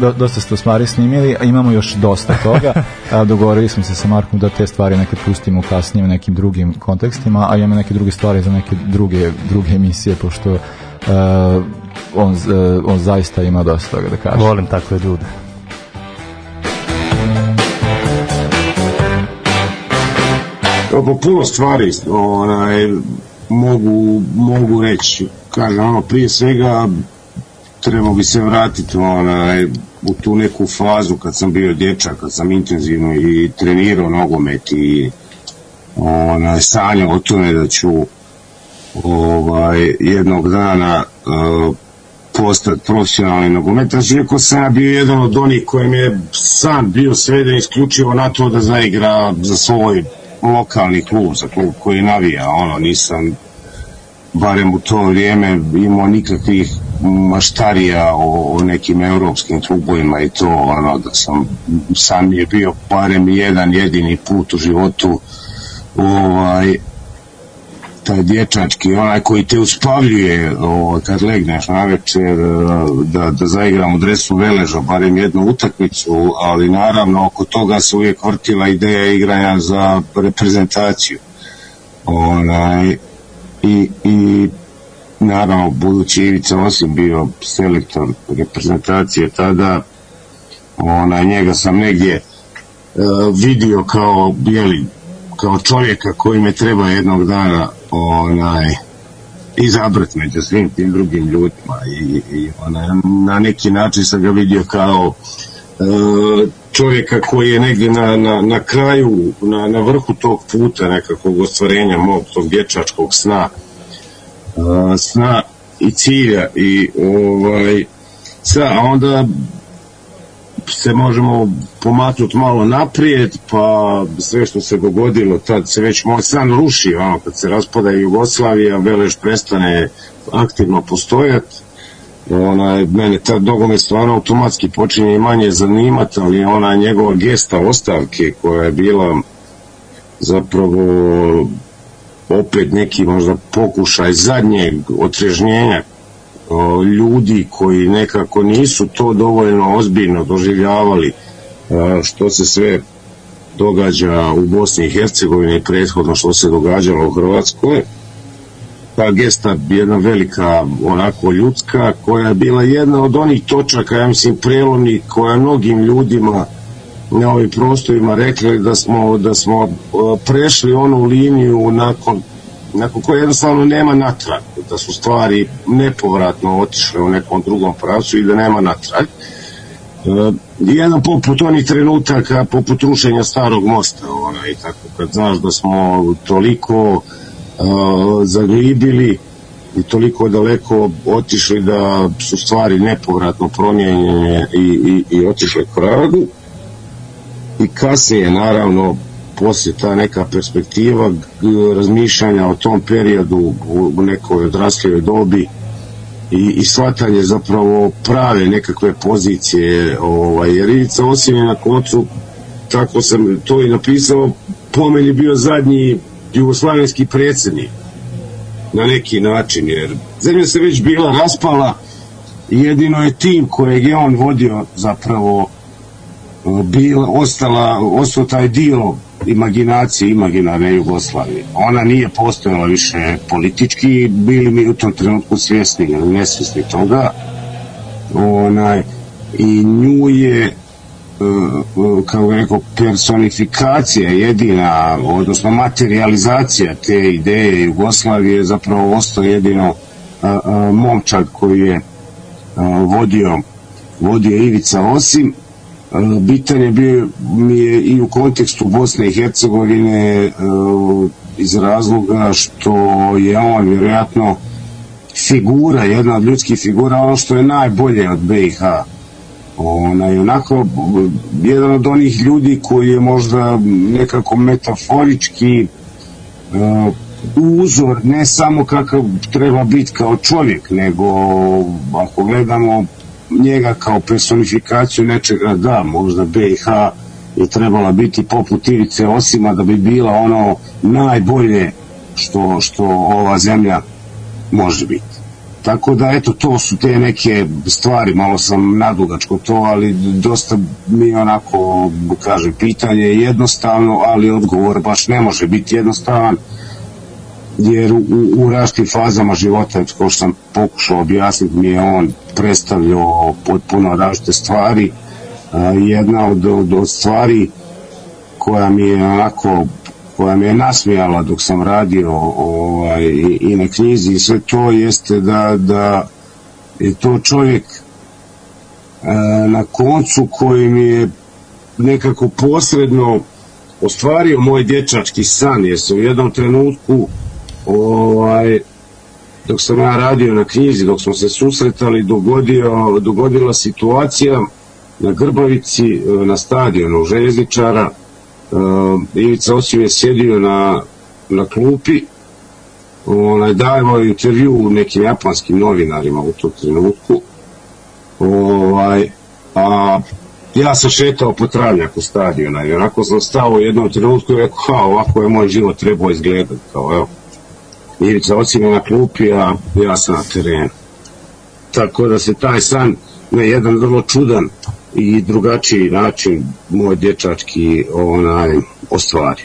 do, dosta ste stvari snimili, a imamo još dosta toga. <laughs> A, dogovorili smo se sa Markom da te stvari nekad pustimo kasnije u nekim drugim kontekstima, a imamo neke druge stvari za neke druge druge emisije pošto e, on, on zaista ima dosta toga da kaže. Volim takve ljude. Po puno stvari onaj, mogu, mogu reći. Kažem, ono, prije svega trebao bi se vratiti onaj, u tu neku fazu kad sam bio dječak, kad sam intenzivno i trenirao nogomet i onaj, sanjao o tome da ću ovaj, jednog dana uh, postati profesionalni nogometaš, iako sam ja bio jedan od onih kojem je sam bio sveden isključivo na to da zaigra za svoj lokalni klub, za klub koji navija, ono, nisam barem u to vrijeme imao nikakvih maštarija o, o nekim europskim klubovima i to, ono, da sam, sam je bio barem jedan jedini put u životu ovaj, taj dječački, onaj koji te uspavljuje o, kad legneš na večer da, da zaigram u dresu Veleža, barem jednu utakmicu, ali naravno oko toga se uvijek vrtila ideja igranja za reprezentaciju. Onaj, i, i naravno budući Ivica Osim bio selektor reprezentacije tada onaj, njega sam negdje uh, vidio kao bijeli kao čovjeka koji me treba jednog dana onaj izabrat među svim tim drugim ljudima i, i onaj, na neki način sam ga vidio kao e, čovjeka koji je negdje na, na, na kraju, na, na vrhu tog puta nekakvog ostvarenja mog tog dječačkog sna e, sna i cilja i ovaj sa, a onda se možemo pomaknuti malo naprijed, pa sve što se dogodilo, tad se već moj san ruši, ono, kad se raspada Jugoslavija, Beleš prestane aktivno postojati, onaj, mene ta nogomet stvarno automatski počinje i manje zanimati, ali ona njegova gesta ostavke koja je bila zapravo opet neki možda pokušaj zadnjeg otrežnjenja ljudi koji nekako nisu to dovoljno ozbiljno doživljavali a, što se sve događa u Bosni i Hercegovini prethodno što se događalo u Hrvatskoj ta gesta jedna velika onako ljudska koja je bila jedna od onih točaka ja mislim prelomnih koja mnogim ljudima na ovim prostorima rekli da smo da smo uh, prešli onu liniju nakon nakon koje jednostavno nema natrag da su stvari nepovratno otišle u nekom drugom pravcu i da nema natrag. Uh, jedan poput onih trenutaka poput rušenja starog mosta ona, i tako kad znaš da smo toliko uh, zaglibili i toliko daleko otišli da su stvari nepovratno promijenjene i, i, i otišle k vragu. I kasnije naravno poslije ta neka perspektiva razmišljanja o tom periodu u nekoj odraslijoj dobi i, i shvatanje zapravo prave nekakve pozicije ovaj, jer Ivica Osim je na koncu tako sam to i napisao po meni bio zadnji jugoslavenski predsjednik na neki način jer zemlja se već bila raspala jedino je tim kojeg je on vodio zapravo bila, ostala, ostao taj dio imaginacije, imaginarne Jugoslavije. Ona nije postojala više politički, bili mi u tom trenutku svjesni ili nesvjesni toga. Onaj, I nju je kao rekao, personifikacija jedina, odnosno materializacija te ideje Jugoslavije zapravo ostao jedino a, a, momčad koji je vodio vodio Ivica Osim bitan je bio mi je i u kontekstu Bosne i Hercegovine iz razloga što je on vjerojatno figura, jedna od ljudskih figura, ono što je najbolje od BiH. Ona je onako jedan od onih ljudi koji je možda nekako metaforički uh, uzor ne samo kakav treba biti kao čovjek, nego ako gledamo njega kao personifikaciju nečega, da, možda BiH je trebala biti poput Ivice Osima da bi bila ono najbolje što, što ova zemlja može biti. Tako da, eto, to su te neke stvari, malo sam nadugačko to, ali dosta mi onako, kažem, pitanje je jednostavno, ali odgovor baš ne može biti jednostavan, jer u, u različitim fazama života, kao što sam pokušao objasniti, mi je on predstavljao potpuno različite stvari. A, jedna od, od, od stvari koja mi je onako koja me je nasmijala dok sam radio ovaj, i, i na knjizi i sve to jeste da, da je to čovjek e, na koncu koji mi je nekako posredno ostvario moj dječački san jer se u jednom trenutku ovaj, dok sam ja radio na knjizi, dok smo se susretali, dogodio, dogodila situacija na Grbavici, na stadionu željezničara, uh, Ivica Osim je sjedio na, na klupi, onaj, dajemo intervju nekim japanskim novinarima u tom trenutku, ovaj, a ja sam šetao po travnjaku stadiona i onako sam stao u jednom trenutku i rekao, ha, ovako je moj život trebao izgledati, kao evo, Ivica Osim je na klupi, a ja sam na terenu. Tako da se taj san na jedan vrlo čudan i drugačiji način moj dječački onaj ostvari.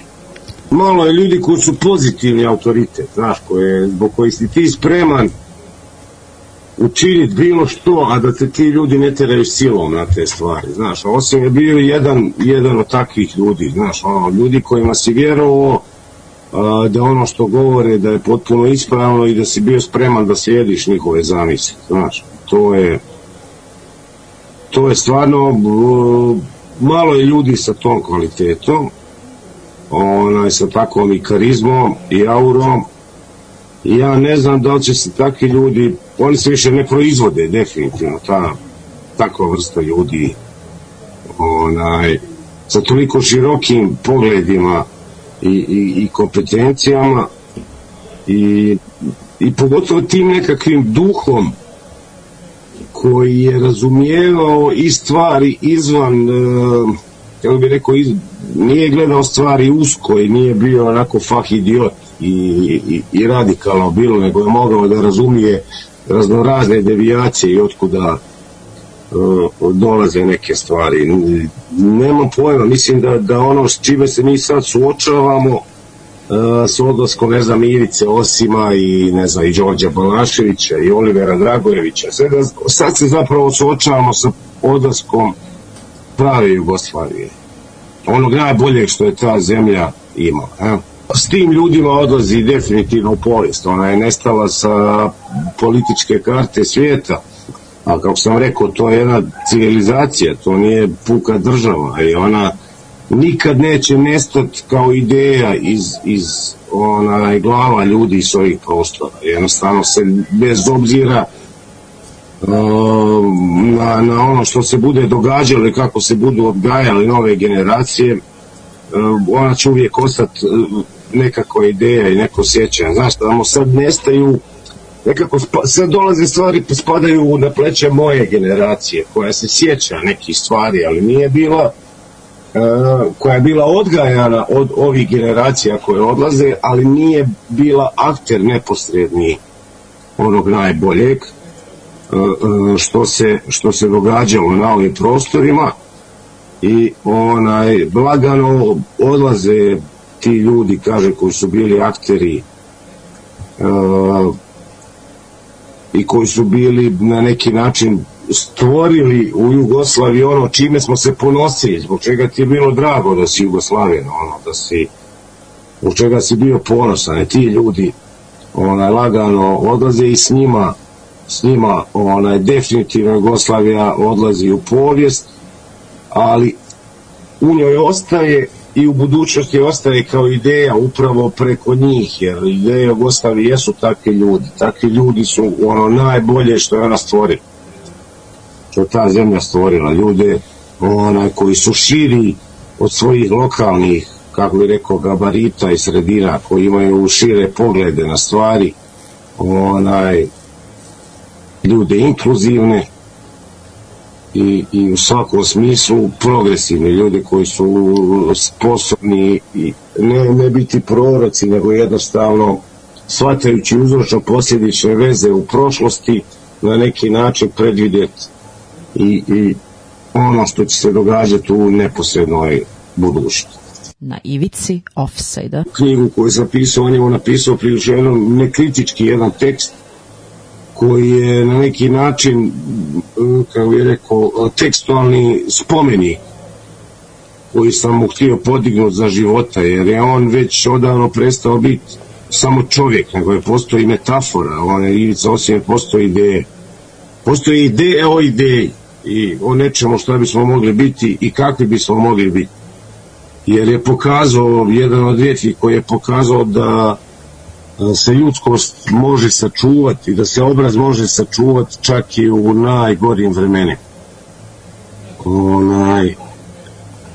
Malo je ljudi koji su pozitivni autoritet, znaš, koje, zbog koji si ti spreman učiniti bilo što, a da te ti ljudi ne teraju silom na te stvari, znaš, osim je bio jedan, jedan od takvih ljudi, znaš, ono, ljudi kojima si vjerovao a, da ono što govore da je potpuno ispravno i da si bio spreman da slijediš njihove zamisli, znaš, to je to je stvarno malo je ljudi sa tom kvalitetom onaj, sa takvom i karizmom i aurom. Ja ne znam da li će se takvi ljudi oni se više ne proizvode definitivno ta takva vrsta ljudi onaj, sa toliko širokim pogledima i, i, i kompetencijama i, i pogotovo tim nekakvim duhom koji je razumijevao i stvari izvan e, kako bi rekao iz, nije gledao stvari usko i nije bio onako fah idiot i, i, i radikalno bilo nego je mogao da razumije raznorazne devijacije i otkuda dolaze neke stvari. Nemam pojma, mislim da, da ono s čime se mi sad suočavamo uh, s odlaskom, ne znam, Ivice Osima i, ne znam, i Đorđa Balaševića i Olivera Dragojevića. Sad, sad se zapravo suočavamo sa odlaskom prave Jugoslavije. Onog najboljeg što je ta zemlja imala. Eh? s tim ljudima odlazi definitivno u povijest. Ona je nestala sa političke karte svijeta. A kako sam rekao, to je jedna civilizacija, to nije puka država i ona nikad neće nestati kao ideja iz, iz onaj, glava ljudi s ovih prostora. Jednostavno se bez obzira na, na ono što se bude događalo i kako se budu odgajale nove generacije, ona će uvijek ostati nekako ideja i neko sjećanje. Znaš, tamo sad nestaju nekako sad dolaze stvari pa spadaju na pleće moje generacije koja se sjeća nekih stvari, ali nije bila uh, koja je bila odgajana od ovih generacija koje odlaze, ali nije bila akter neposredni onog najboljeg uh, što se, što se događalo na ovim prostorima. I onaj blagano odlaze ti ljudi, kaže, koji su bili akteri uh, i koji su bili na neki način stvorili u Jugoslaviji ono čime smo se ponosili, zbog čega ti je bilo drago da si Jugoslavien, ono, da si zbog čega si bio ponosan, e, ti ljudi onaj, lagano odlaze i s njima s njima onaj, definitivno Jugoslavija odlazi u povijest, ali u njoj ostaje i u budućnosti ostaje kao ideja upravo preko njih, jer ideje Jugoslavije jesu takvi ljudi. Takvi ljudi su ono najbolje što je ona stvorila. Što ta zemlja stvorila. Ljude onaj, koji su širi od svojih lokalnih, kako bi rekao, gabarita i sredina, koji imaju šire poglede na stvari, onaj, ljude inkluzivne, i, i u svakom smislu progresivni ljudi koji su sposobni i ne, ne biti proroci nego jednostavno shvatajući uzročno posljedične veze u prošlosti na neki način predvidjeti i, i ono što će se događati u neposrednoj budućnosti. Na ivici offside Knjigu koju sam pisao, on je napisao prilično jednom nekritički jedan tekst koji je na neki način, kako bih rekao, tekstualni spomeni koji sam mu htio podignuti za života, jer je on već odavno prestao biti samo čovjek, nego je postoji metafora, on je Ivica Osim postoji ideje. Postoji ideje o ideji i o nečemu što bismo mogli biti i kakvi bismo mogli biti. Jer je pokazao, jedan od rijetkih koji je pokazao Da se ljudskost može sačuvati, da se obraz može sačuvati čak i u najgorim vremenima. Onaj,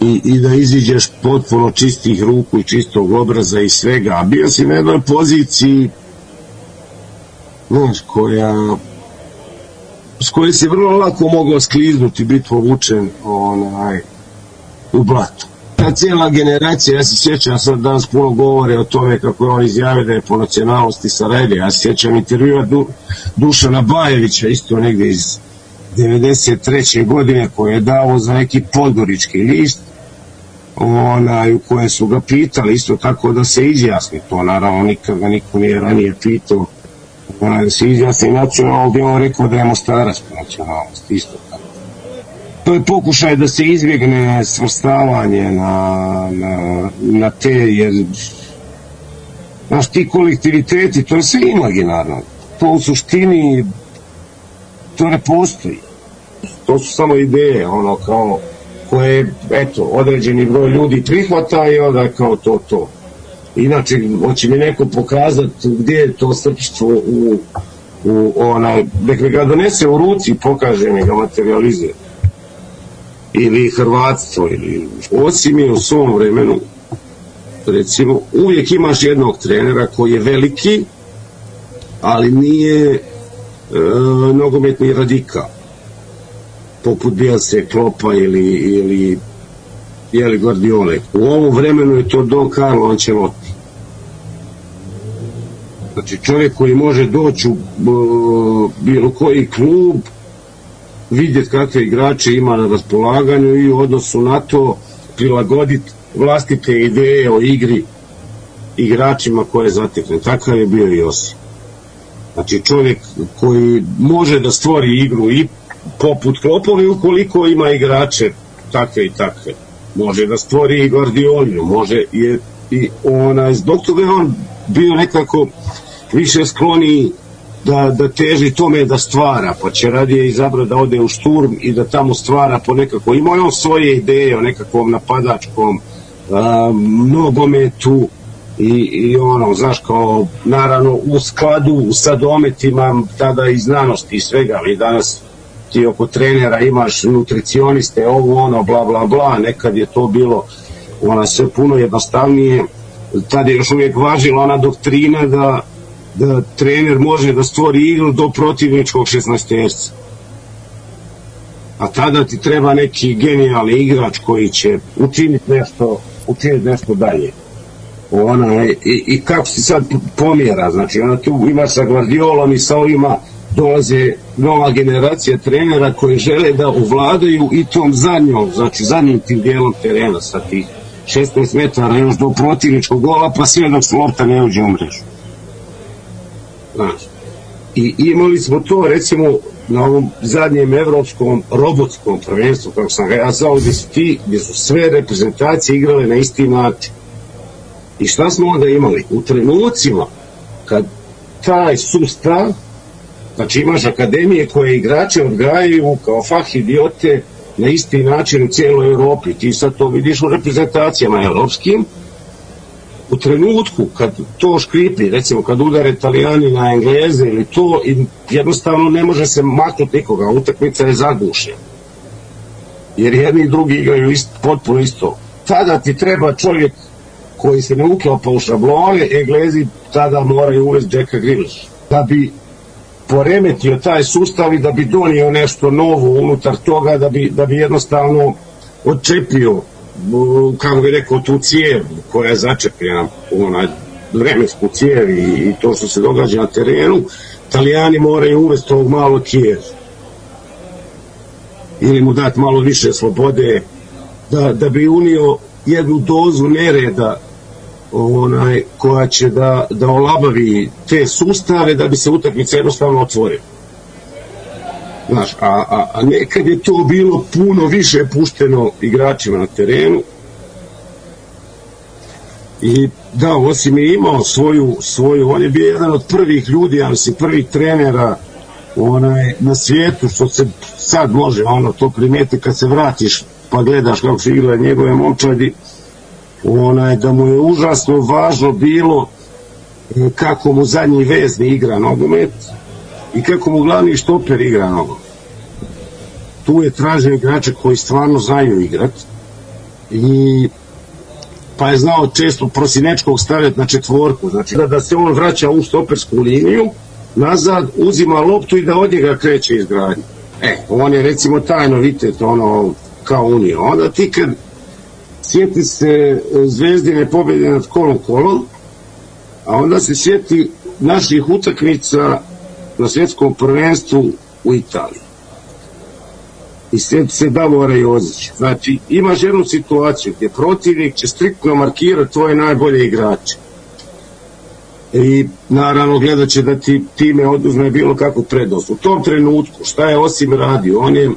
i, i da iziđeš potpuno čistih ruku i čistog obraza i svega. A bio si na jednoj poziciji znaš, koja s koje se vrlo lako mogao skliznuti, biti povučen onaj, u blatu ta cijela generacija, ja se sjećam, sad danas puno govore o tome kako je on izjavio da je po nacionalnosti Sarajevija, ja se sjećam intervjua du, Dušana Bajevića, isto negde iz 93. godine, koje je dao za neki podgorički list, onaj, u kojem su ga pitali isto tako da se izjasni to, naravno nikad ga niko nije ranije pitao onaj, da se izjasni nacionalno, on rekao da je Mostarac po nacionalnosti, isto to je pokušaj da se izbjegne svrstavanje na, na, na te, jer znaš, ti kolektiviteti, to je sve imaginarno. To u suštini, to ne postoji. To su samo ideje, ono, kao, koje, eto, određeni broj ljudi prihvata i onda kao to, to. Inače, hoće mi neko pokazati gdje je to srpstvo u, u onaj, nek ga donese u ruci pokaže mi ga materializuje ili hrvatstvo ili osim je u svom vremenu recimo uvijek imaš jednog trenera koji je veliki ali nije e, nogometni radikal poput Bielse, Klopa ili, ili jeli Guardiole. U ovom vremenu je to Don Carlo Ancelotti. Znači čovjek koji može doći u uh, bilo koji klub, vidjeti kakve igrače ima na raspolaganju i u odnosu na to prilagoditi vlastite ideje o igri igračima koje zatekne. Takav je bio i Josip. Znači čovjek koji može da stvori igru i poput Klopovi ukoliko ima igrače takve i takve. Može da stvori i Guardiolinu, može je i onaj, zbog toga je on bio nekako više skloni da, da teži tome da stvara, pa će radije izabrati da ode u šturm i da tamo stvara po nekako, ima on svoje ideje o nekakvom napadačkom a, nogometu i, i ono, znaš, kao naravno u skladu sa dometima tada i znanosti i svega, ali danas ti oko trenera imaš nutricioniste, ovo ono, bla bla bla, nekad je to bilo ona sve puno jednostavnije, tada je još uvijek važila ona doktrina da da trener može da stvori igru do protivničkog 16 terca. A tada ti treba neki genijalni igrač koji će učiniti nešto, učiniti nešto dalje. Ona, i, i kako se sad pomjera, znači ona tu ima sa Guardiolom i sa ovima dolaze nova generacija trenera koji žele da ovladaju i tom zadnjom, znači zadnjim tim dijelom terena sa tih 16 metara još do protivničkog gola pa sve dok lopta ne uđe u mrežu. I imali smo to recimo na ovom zadnjem evropskom robotskom prvenstvu, kako sam ga ja zvao, gde su, ti, gde su sve reprezentacije igrale na isti način. I šta smo onda imali? U trenucima kad taj sustav, znači imaš akademije koje igrače odgajaju kao fah idiote na isti način u cijeloj Europi. Ti sad to vidiš u reprezentacijama evropskim, u trenutku kad to škripi, recimo kad udare italijani na engleze ili to, jednostavno ne može se maknuti nikoga, utakmica je zagušena. Jer jedni i drugi igraju ist, potpuno isto. Tada ti treba čovjek koji se ne uklapa u šablone, englezi tada moraju uvesti Jacka Grealish. Da bi poremetio taj sustav i da bi donio nešto novo unutar toga, da bi, da bi jednostavno odčepio kako bi rekao, tu cijev koja je začepljena u onaj vremensku cijev i, i to što se događa na terenu, Italijani moraju uvesti ovog malo kijev ili mu dati malo više slobode da, da bi unio jednu dozu nereda onaj, koja će da, da olabavi te sustave da bi se utakmica jednostavno otvorila. Znaš, a, a, a nekad je to bilo puno više pušteno igračima na terenu. I da, osim je imao svoju, svoju, on je bio jedan od prvih ljudi, ali si prvih trenera onaj, na svijetu, što se sad može ono to primeti kad se vratiš pa gledaš kako se igra njegove momčadi, onaj, da mu je užasno važno bilo e, kako mu zadnji vezni igra nogomet, i kako mu glavni štoper igra nogo. Tu je tražio igrače koji stvarno znaju igrat i pa je znao često prosinečkog stavljati na četvorku, znači da, da se on vraća u stopersku liniju, nazad uzima loptu i da od njega kreće izgradnje. E, on je recimo taj novitet, ono, kao unio. Onda ti kad sjeti se zvezdine pobjede nad kolom kolom, a onda se sjeti naših utakmica na svjetskom prvenstvu u Italiji. I sjeti se Davora Jozića. Znači, imaš jednu situaciju gdje protivnik će striktno markirati tvoje najbolje igrače. I naravno gledat će da ti time oduzme bilo kakvu prednost. U tom trenutku šta je Osim radio? On je e,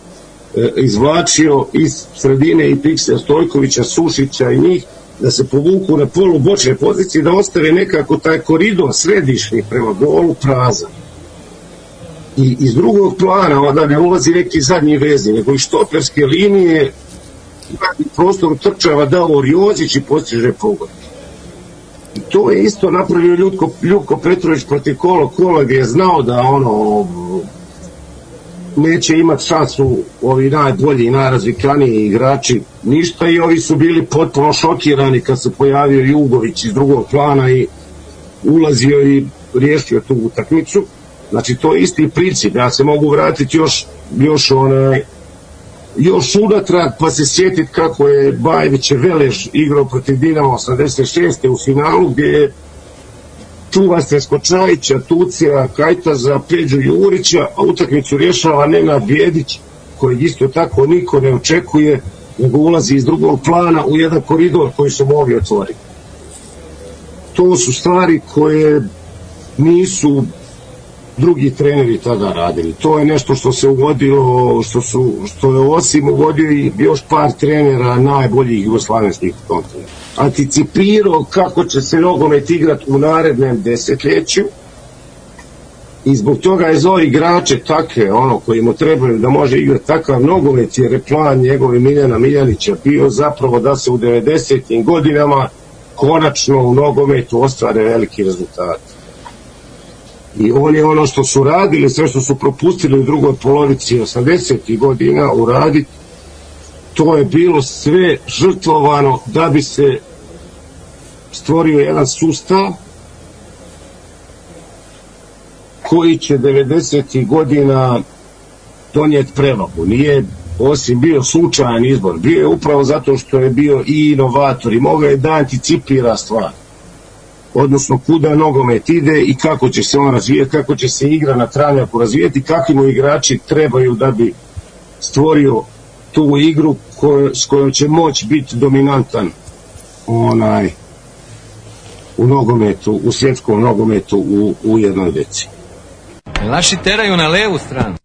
izvlačio iz sredine i Pikse Stojkovića, Sušića i njih da se povuku na polu bočne pozicije da ostave nekako taj koridor središnji prema golu prazan i iz drugog plana onda ne ulazi neki zadnji vezi, nego iz štoperske linije prostor trčava Davor Jozić i postiže pogod. I to je isto napravio Ljutko, Ljutko Petrović protiv Kola Kola gdje je znao da ono neće imati šansu ovi najbolji i najrazvikaniji igrači ništa i ovi su bili potpuno šokirani kad se pojavio Jugović iz drugog plana i ulazio i riješio tu utakmicu znači to je isti princip ja se mogu vratiti još još onaj još unatrag pa se sjetiti kako je Bajević Velež igrao protiv Dinama 86. u finalu gdje je čuva se Skočajića, Tucija, Kajtaza, Peđu Jurića, a utakmicu rješava Nenad Bjedić, koji isto tako niko ne očekuje, nego ulazi iz drugog plana u jedan koridor koji su mogli otvoriti. To su stvari koje nisu drugi treneri tada radili. To je nešto što se uvodilo, što, su, što je osim uvodio i još par trenera najboljih jugoslavenskih kontinenta. Anticipirao kako će se nogomet igrati u narednem desetljeću i zbog toga je zove igrače takve, ono, koji mu trebaju da može igrati takav nogomet, jer je plan njegove Miljana Miljanića bio zapravo da se u 90. godinama konačno u nogometu ostvare veliki rezultati. I on je ono što su radili, sve što su propustili u drugoj polovici 80. godina uraditi, to je bilo sve žrtvovano da bi se stvorio jedan sustav koji će 90. godina donijeti prevagu. Nije osim bio slučajan izbor, bio je upravo zato što je bio i inovator i mogao je da anticipira stvar odnosno kuda nogomet ide i kako će se on razvijeti, kako će se igra na travnjaku razvijeti, kakvi mu igrači trebaju da bi stvorio tu igru koj, s kojom će moći biti dominantan onaj u nogometu, u svjetskom nogometu u, u jednoj deci. Naši teraju na levu stranu.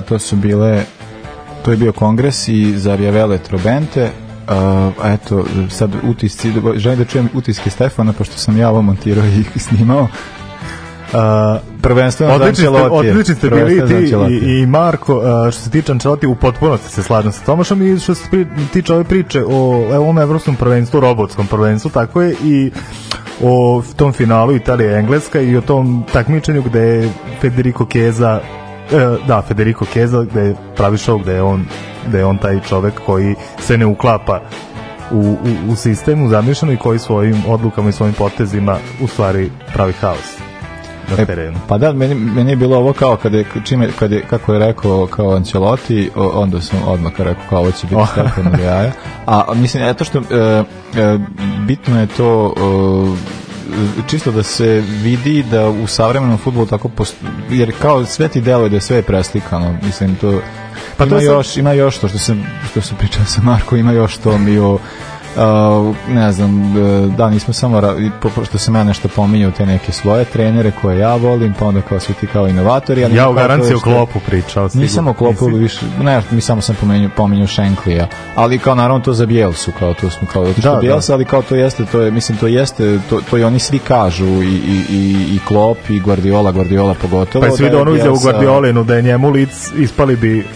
Da, to su bile to je bio kongres i za Rjavele Trobente a eto, sad utisci, želim da čujem utiske Stefana, pošto sam ja ovo montirao i <laughs> snimao. Uh, prvenstveno odlični za ste, Ancelotija. odlični ste bili ti i, i Marko uh, što se tiče Ancelotti u potpunosti se slažem sa Tomašom i što se pri, tiče ove priče o ovom evropskom prvenstvu, robotskom prvenstvu, tako je i o tom finalu Italija Engleska i o tom takmičenju gde je Federico e, da, Federico Chiesa gde je pravi show gde je on gde je on taj čovek koji se ne uklapa u, u, u sistemu zamišljeno i koji svojim odlukama i svojim potezima u stvari pravi haos na terenu. E, pa da, meni, meni je bilo ovo kao kad je, čime, kad je, kako je rekao kao Ancelotti, onda sam odmah rekao kao ovo će biti <laughs> Stefano do jaja. A mislim, eto što e, e, bitno je to e, čisto da se vidi da u savremenom futbolu tako post... jer kao sve ti deluje da je sve preslikano mislim to pa ima, to još, sad... ima još to što se, što se pričao sa Marko ima još to mi o Uh, ne znam, da nismo samo što sam ja nešto pominjao te neke svoje trenere koje ja volim, pa onda kao svi ti kao inovatori. Ali ja u garanciji o klopu pričao. Nisam o klopu, više, ne, mi samo sam pominjao, pominjao Šenklija, ali kao naravno to za Bielsu, kao to smo kao da, da, Bielsa, ali kao to jeste, to je, mislim, to jeste, to, to i oni svi kažu, i, i, i, i Klop, i Guardiola, Guardiola pogotovo. Pa svi da onu izjavu Guardiolinu, da je njemu lic ispali bi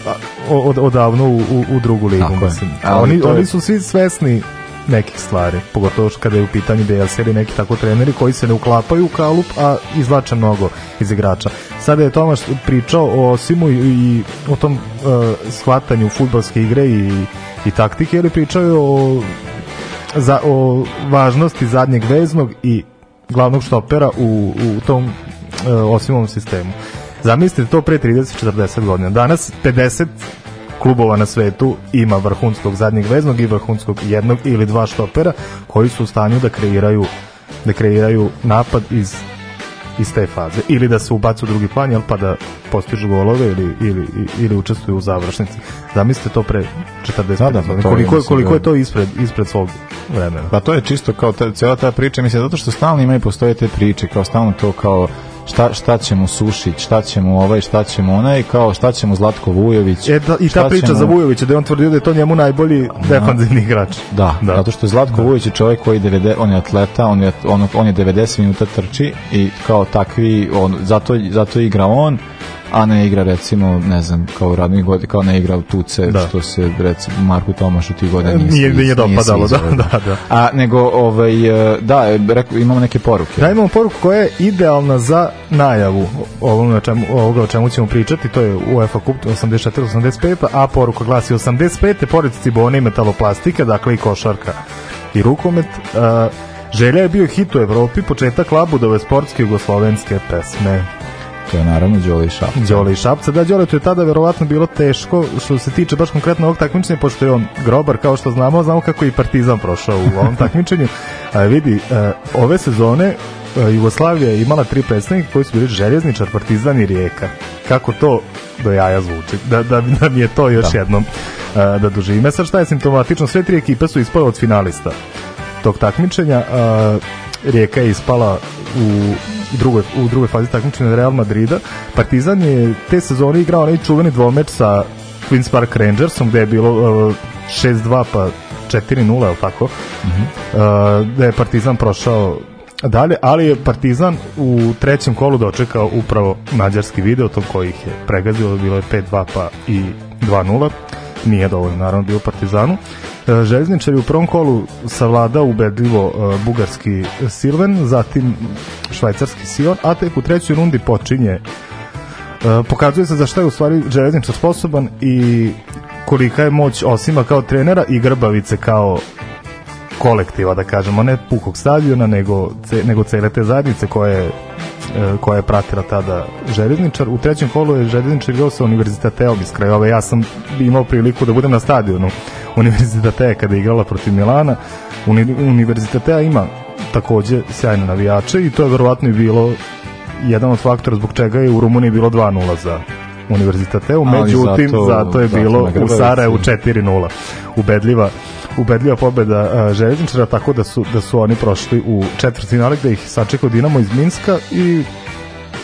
od, odavno u, u, u drugu ligu, mislim. Oni, je... oni su svi svesni nekih stvari, pogotovo kada je u pitanju DLC ili neki tako treneri koji se ne uklapaju u kalup, a izvlače mnogo iz igrača. Sada je Tomaš pričao o Simu i, i o tom uh, shvatanju futbolske igre i, i taktike, ili pričao je o, za, o važnosti zadnjeg veznog i glavnog štopera u, u tom uh, osimovom sistemu. Zamislite to pre 30-40 godina. Danas 50 klubova na svetu ima vrhunskog zadnjeg veznog i vrhunskog jednog ili dva štopera koji su u stanju da kreiraju da kreiraju napad iz iz te faze. Ili da se ubacu u drugi plan jel, pa da postižu golove ili, ili, ili učestvuju u završnici. Zamislite to pre 40 da, da, pa koliko, je, koliko je to ispred, ispred svog vremena? Pa to je čisto kao ta, cijela ta priča mislim zato što stalno ima i postoje te priče kao stalno to kao šta, šta ćemo Sušić, šta ćemo ovaj, šta ćemo onaj, kao šta ćemo Zlatko Vujović. E, da, I ta priča ćemo... za Vujovića, da je on tvrdio da je to njemu najbolji defanzivni igrač. Da, da, zato što je Zlatko da. Vujović je čovjek koji 90, on je atleta, on je, on, on je 90 minuta trči i kao takvi, on, zato, zato igra on, a ne igra recimo, ne znam, kao radnih godina, kao ne igra u tuce, da. što se recimo Marku Tomašu ti godina nisi, nije, nije dopadalo, da, da, da. A nego, ovaj, e, da, rekao, imamo neke poruke. Da, imamo poruku koja je idealna za najavu ovoga, čemu, ovoga o čemu ćemo pričati, to je UEFA Cup 84-85, a poruka glasi 85. pored cibone i metaloplastike, dakle i košarka i rukomet, uh, Želja je bio hit u Evropi, početak labudove sportske jugoslovenske pesme. To je naravno Đole i Šapca. Đole i Šapca. Da, Đole, to je tada verovatno bilo teško što se tiče baš konkretno ovog takmičenja, pošto je on grobar, kao što znamo, znamo kako je i Partizan prošao u ovom <laughs> takmičenju. A, vidi, a, e, ove sezone a, e, Jugoslavija je imala tri predstavnika koji su bili Željezničar, Partizan i Rijeka. Kako to do jaja zvuči? Da, da, da mi je to još da. jednom a, da doživime. Sad šta je simptomatično? Sve tri ekipe su ispale od finalista tog takmičenja. A, Rijeka je ispala u drugoj, u drugoj fazi takmičenja Real Madrida. Partizan je te sezone igrao onaj čuveni dvomeč sa Queen's Park Rangersom gde je bilo uh, 6-2 pa 4-0, je tako? Mm -hmm. uh, gde je Partizan prošao dalje, ali je Partizan u trećem kolu dočekao upravo mađarski video, to koji ih je pregazilo, bilo je 5-2 pa i 2-0 nije dovoljno naravno bio Partizanu. E, željezničar je u prvom kolu savladao ubedljivo e, bugarski Silven, zatim švajcarski Sion, a tek u trećoj rundi počinje e, pokazuje se za šta je u stvari železničar sposoban i kolika je moć Osima kao trenera i Grbavice kao kolektiva, da kažemo, ne pukog stadiona, nego, ce, nego cele te zajednice koje koja je pratila tada železničar. U trećem kolu je železničar igrao sa univerzitateom iz Krajova. Ja sam imao priliku da budem na stadionu univerzitatea kada je igrala protiv Milana. Uni, univerzitatea ima takođe sjajne navijače i to je verovatno i bilo jedan od faktora zbog čega je u Rumuniji bilo 2-0 za univerzitateu, međutim zato, zato je bilo u Sarajevu 4-0. Ubedljiva ubedljiva pobeda uh, železničara, tako da su, da su oni prošli u četvrtfinale gde ih sačekao Dinamo iz Minska i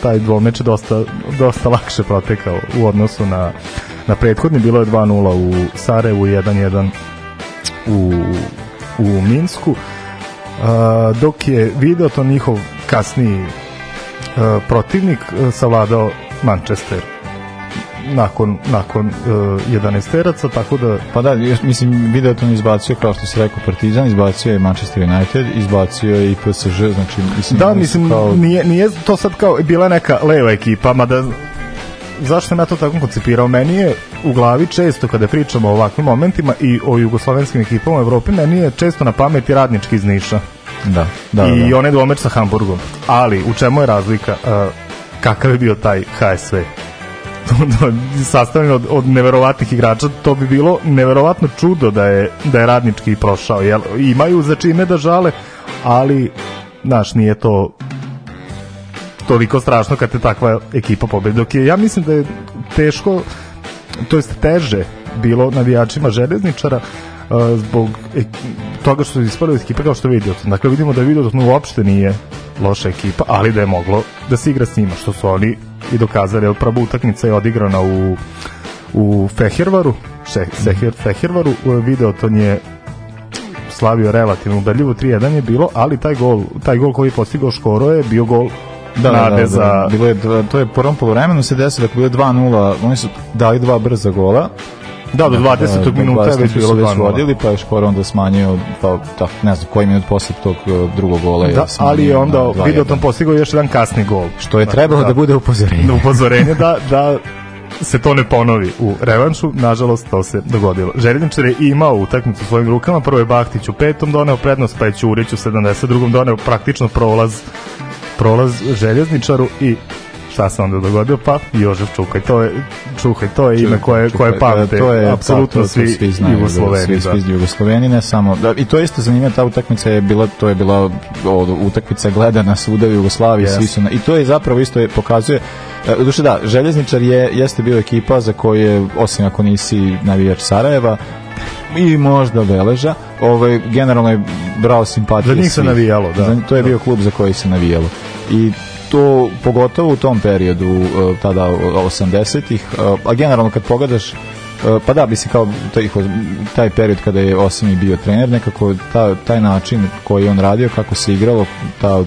taj dvomeč je dosta, dosta lakše protekao u odnosu na, na prethodni. Bilo je 2-0 u Sarajevu, 1-1 u, u Minsku. A, dok je video to njihov kasniji a, protivnik a, savladao Manchester nakon nakon uh, 11 teraca tako da Pa da, još, mislim, video to izbacio, kao što si rekao, Partizan, izbacio je Manchester United, izbacio je i PSG, znači, mislim... da mislim kao, nije nije to sad kao bila neka leva ekipa mada zašto sam ja to tako koncipirao? Meni je u glavi često kada pričamo o ovakvim momentima i o jugoslovenskim ekipama u Evropi meni je često na pameti radnički iz Niša. Da, da, i da. onaj dvomeč sa Hamburgom. Ali u čemu je razlika uh, kakav je bio taj HSV <laughs> sastavljen od, od neverovatnih igrača, to bi bilo neverovatno čudo da je, da je radnički prošao. Jel, imaju za čime da žale, ali, znaš, nije to toliko strašno kad te takva ekipa pobedi. Dok je, ja mislim da je teško, to jest teže bilo navijačima železničara uh, zbog e, toga što su ispali iz ekipe kao što vidimo. Dakle, vidimo da Videoton uopšte nije loša ekipa, ali da je moglo da se igra s njima, što su oni i dokazali. Jer prva utakmica je odigrana u, u Fehervaru, še, Seher, Fehervaru, Videoton je slavio relativno ubedljivo 3-1 je bilo, ali taj gol, taj gol koji je postigao Škoro je bio gol Da, da, nade da, da, za bilo je, to je u prvom polovremenu se desilo, dakle bilo je 2-0, oni su dali dva brza gola, Da, do 20. Da, minuta je 20. već bilo već 2:0. vodili, pa je skoro onda smanjio, pa tak, ne znam koji minut posle tog uh, drugog gola. Da, smanjio ali je onda 2:1. Videoton postigao još jedan kasni gol. Što je trebalo da bude upozorenje. Na upozorenje da, <laughs> da se to ne ponovi u revanšu, nažalost to se dogodilo. Željezničar je imao utakmicu u svojim rukama, prvo je Bahtić u petom doneo prednost, pa je Ćurić u 72. doneo praktično prolaz prolaz željezničaru i šta se onda dogodio? Pa Jožef Čukaj, to je Čukaj, to je ime koje, koje Čukaj, pamte to je, apsolutno da, to svi, znaju, Jugosloveni. Da, svi, svi Jugosloveni, ne samo. Da, I to je isto zanimljivo, ta utakmica je bila, to je bila o, utakmica gledana svuda u Jugoslaviji, Yes. svi su na, i to je zapravo isto je, pokazuje e, u duše da, Željezničar je, jeste bio ekipa za koju je, osim ako nisi navijač Sarajeva, i možda Beleža, ovaj, generalno je brao simpatije Za njih se navijalo, da. Za, to je bio klub za koji se navijalo. I to pogotovo u tom periodu e, tada o- 80-ih, e, a generalno kad pogledaš e, pa da se kao taj, taj period kada je Osimi bio trener nekako ta, taj način koji on radio kako se igralo ta,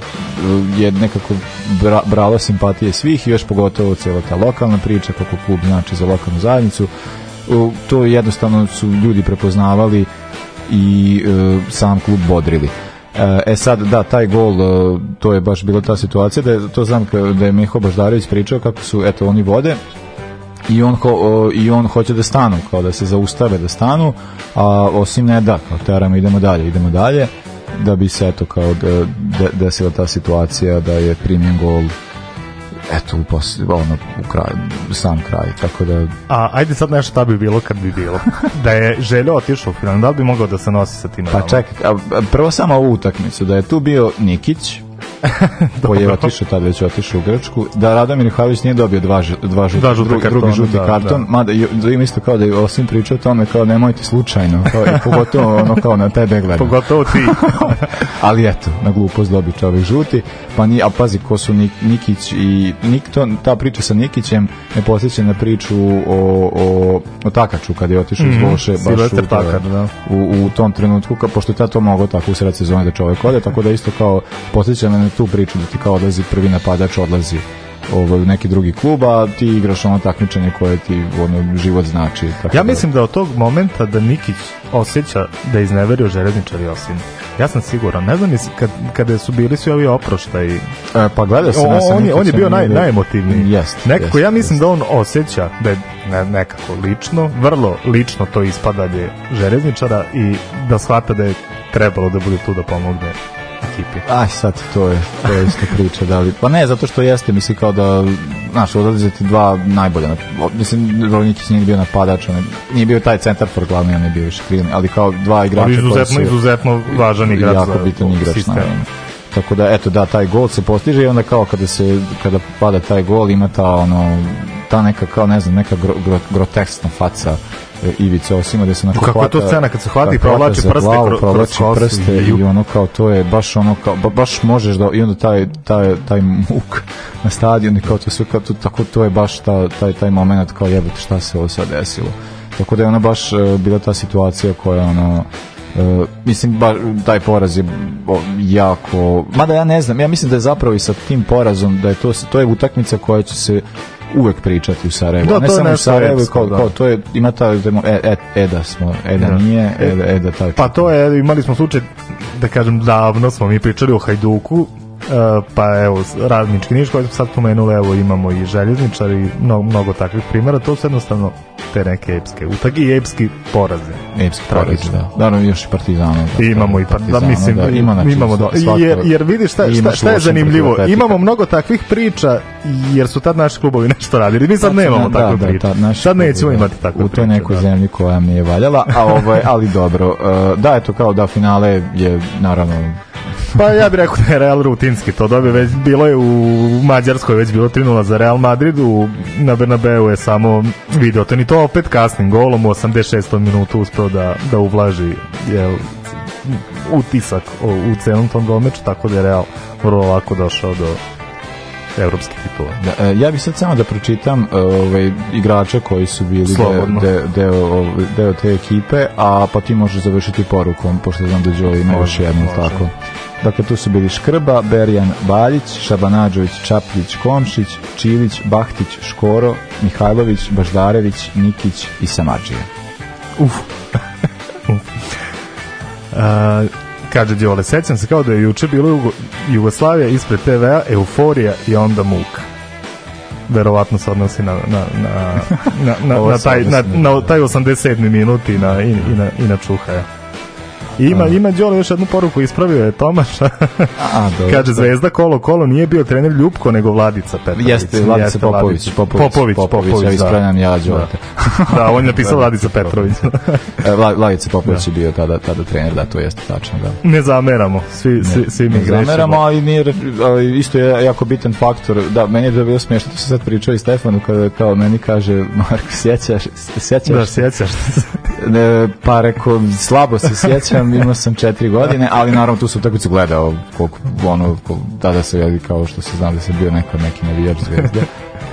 je nekako bra, bralo simpatije svih i još pogotovo cijela ta lokalna priča kako klub znači za lokalnu zajednicu. To jednostavno su ljudi prepoznavali i sam klub bodrili E, E sad, da, taj gol, e, to je baš bila ta situacija, da je, to znam da je Miho Baždarević pričao kako su, eto, oni vode, i on, ho, i on hoće da stanu, kao da se zaustave da stanu, a osim ne da, kao teramo, idemo dalje, idemo dalje, da bi se, eto, kao da, da, desila ta situacija da je primjen gol eto, u, pos, ono, u kraju, sam kraj, tako da A ajde sad nešto šta bi bilo kad bi bilo. Da je Željo otišao u final, da li bi mogao da se nosi sa tim? Pa čekaj, a, a, prvo samo ovu utakmicu, da je tu bio Nikić, <laughs> koji je otišao tada već otišao u Grčku, da Radomir Mihajlović nije dobio dva, dva, žuti, Dva žuta drugi, kartona, drugi žuti da, karton, da. mada da ima isto kao da je osim pričao o tome kao nemojte slučajno, kao, i pogotovo ono kao na tebe gledam. <laughs> Pogotovo ti. <laughs> Ali eto, na glupost dobi čovek žuti, pa ni, a pazi ko su Nik, Nikić i Nik, to, ta priča sa Nikićem me posjeća na priču o, o, o Takaču kad je otišao iz Mhm, Voše baš u, Takar, da. u, u tom trenutku, ka, pošto je tad to moglo tako u sred sezone da čovek ode, tako da isto kao posjeća me na tu priču da ti kao odlazi prvi napadač, odlazi ovaj, u neki drugi klub, a ti igraš ono takmičenje koje ti ono, život znači. Tako Ja da- mislim da od tog momenta da Nikić osjeća da je izneverio železničar Josin. Ja sam siguran. Ne znam kad, kada su bili svi ovi oproštaj. E, pa gledao sam, on, ja sam on, je, on je bio i naj, najemotivniji. Jest, Nekako jest, ja mislim da on osjeća da je ne, nekako lično, vrlo lično to ispadanje železničara i da shvata da je trebalo da bude tu da pomogne ekipi. Aj sad, to je, to je isto priča, da li, pa ne, zato što jeste, misli kao da, znaš, odlaze ti dva najbolja, mislim, Rolnikić nije bio napadač, on je, nije bio taj centar for glavni, on je bio više krivni, ali kao dva igrača Ali koji izuzetno, su izuzetno važan igrač jako za bitan igrač, sistem. naravno. Tako da, eto, da, taj gol se postiže i onda kao kada se, kada pada taj gol, ima ta, ono, ta neka kao ne znam neka gro, gro, groteskna faca e, Ivice Osima da se onako Kako je to scena kad se hvati i provlači hvata prste glavu, kroz- provlači kroz prste i- i ono kao to je baš ono kao ba- baš možeš da i onda taj taj taj muk na stadionu i kao to sve kao to, tako to je baš ta, taj taj momenat kao jebote šta se ovo sad desilo. Tako da je ona baš e, bila ta situacija koja ono e, mislim ba, taj poraz je jako mada ja ne znam ja mislim da je zapravo i sa tim porazom da je to to je utakmica koja će se uvek pričati u Sarajevu Da, ne samo u Sarajevu kao, da. kao to je ima ta e, e, Eda smo Eda Da. nije Eda, Eda taj Pa to je, imali smo slučaj, da kažem, davno smo mi pričali o Hajduku, e, pa evo, radnički niš koji smo sad pomenuli, evo imamo i željezničar i mnogo, mnogo takvih primjera, to su jednostavno te neke epske utak i epski poraze. Epski poraz, Tragično. da. Naravno još i Partizana. Da, imamo i pa, da, Partizana, mislim, da, ima, znači, imamo da, svako- jer, jer vidiš šta, šta, šta je zanimljivo, imamo mnogo takvih priča jer su tad naši klubovi <laughs> nešto radili, mi sad nemamo da, takve da, priče, da, naši sad nećemo klubovi, imati da, takve U priče. toj nekoj da. zemlji koja mi je valjala, a ovaj, ali dobro. Uh, da, eto kao da finale je naravno Pa ja bih rekao da je Real rutinski to dobio, već bilo je u Mađarskoj već bilo 3-0 za Real Madrid, u, na Bernabeu je samo video, to ni to opet kasnim golom u 86. minutu uspeo da, da uvlaži jel, utisak o, u celom tom golmeču, tako da je Real vrlo lako došao do evropskih titula. Da, e, ja bih sad samo da pročitam e, ovaj, igrače koji su bili deo, Slobodno. deo, deo, ovaj, deo te ekipe, a pa ti možeš završiti porukom, pošto znam da Đo ima još jednu, može. tako. Dakle, tu su bili Škrba, Berjan Baljić, Šabanađović, Čaplić, Komšić, Čilić, Bahtić, Škoro, Mihajlović, Baždarević, Nikić i Samadžija. Uf. A, kaže Đole, sećam se kao da je juče bilo Jugo, Jugoslavija ispred TV-a, euforija i onda muka. Verovatno se odnosi na, na, na, <laughs> na, na, na, taj, na, odnosi na, na- taj 87. minut i na, i, i na, i na Čuhaja. Ima, ima Đole još jednu poruku, ispravio je Tomaš. A, dobro. Kaže, Zvezda kolo kolo nije bio trener Ljupko, nego Vladica Petrović. Jeste, Vladica Jeste Popović, Popović, Popović, Popović, ja da. ispravljam ja Đolete. Da. <laughs> da, on je napisao Vladica Petrović. <laughs> E, Vla- Vladica Popović je bio tada, tada trener, da, to jeste tačno, da. ne zameramo, svi, svi, svi mi ne grešimo. zameramo, ali, nije, ali isto je jako bitan faktor. Da, meni je bilo smiješno, to se sad pričao i Stefanu, kada kao meni kaže, Marko, sjećaš, sjećaš, Da, sjećaš. Ne, pa rekao, slabo se sjećam, imao sam četiri godine, ali naravno tu sam utakmicu gledao koliko, ono, ko, tada se veli kao što se zna da sam bio neko neki navijač zvezde.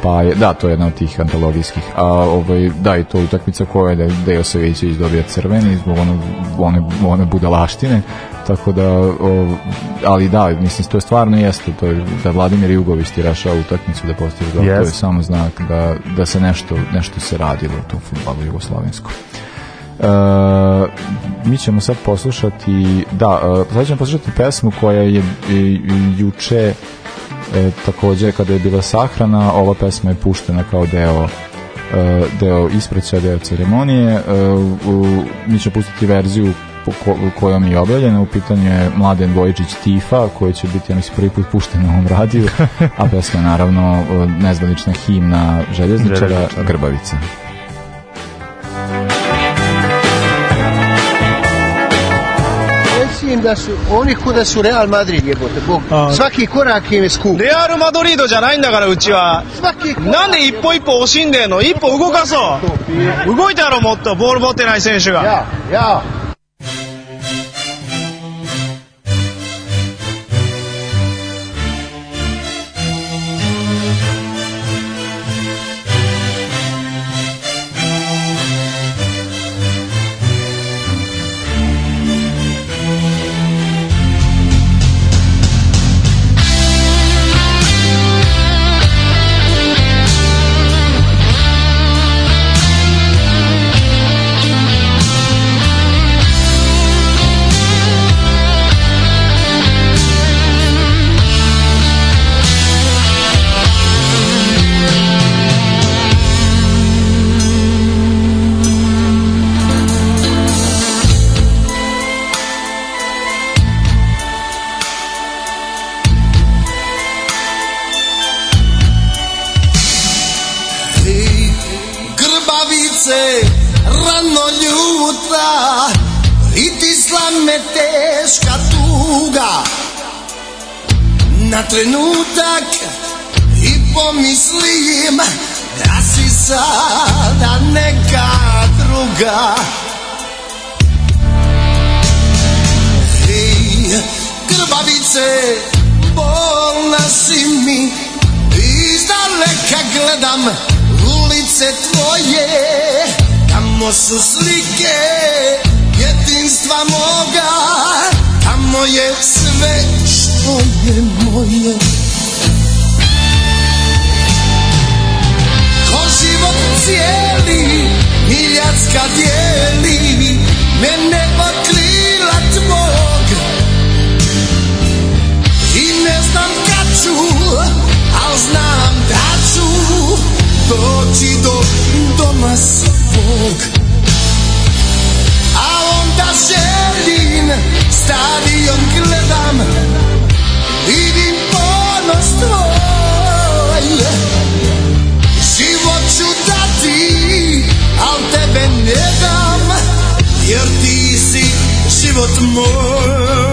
Pa je, da, to je jedna od tih antologijskih. A ovaj, da, i to je utakmica koja je da Dejo Savićević dobio crveni zbog ono, one, one budalaštine. Tako da, o, ali da, mislim, to je stvarno jeste, to je da Vladimir Jugović ti rašao utakmicu da postiže gol, to je samo znak da, da se nešto, nešto se radilo u tom futbalu jugoslovenskom. Mi ćemo sad poslušati da, uh, sad ćemo poslušati pesmu koja je i, juče e, takođe kada je bila sahrana ova pesma je puštena kao deo e, deo ispraća, deo ceremonije. E, u, mi ćemo pustiti verziju po ko, kojom je objavljena. U pitanju je Mladen Vojičić Tifa koji će biti ja mislim prvi put pušten na ovom radiju a pesma je naravno e, nezvanična himna željezničara Željezničara. Grbavica Mislim da su oni ko da su Real Madrid jebote, Bog. Svaki korak im je skup. レアル・マドリードじゃないんだからうちは Svaki なんで一歩一歩惜しんでんの一歩動かそう動いたやろもっとボール持ってない選手が Ja, ja. Pomislim, da si sada neka druga. Hej, krvavice, bolna si mi Iz daleka gledam ulice tvoje. Tamo su slike jedinstva moga Tamo je sve što je moje cijeli Miljacka dijeli Mene od krila tvog I ne znam kad ću Al znam da ću Doći do doma svog A onda želim Stadion gledam Vidim ponos tvoj jer ti si život moj.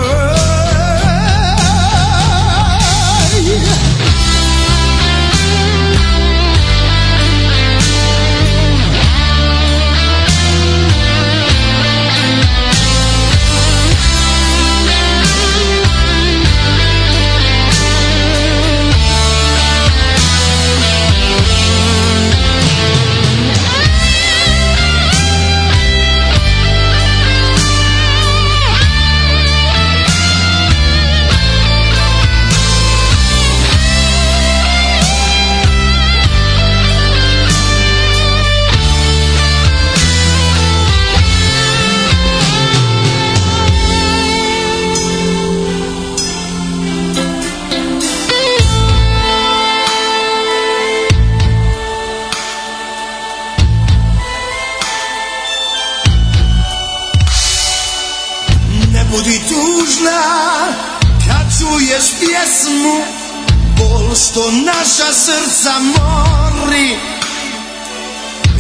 Srca mori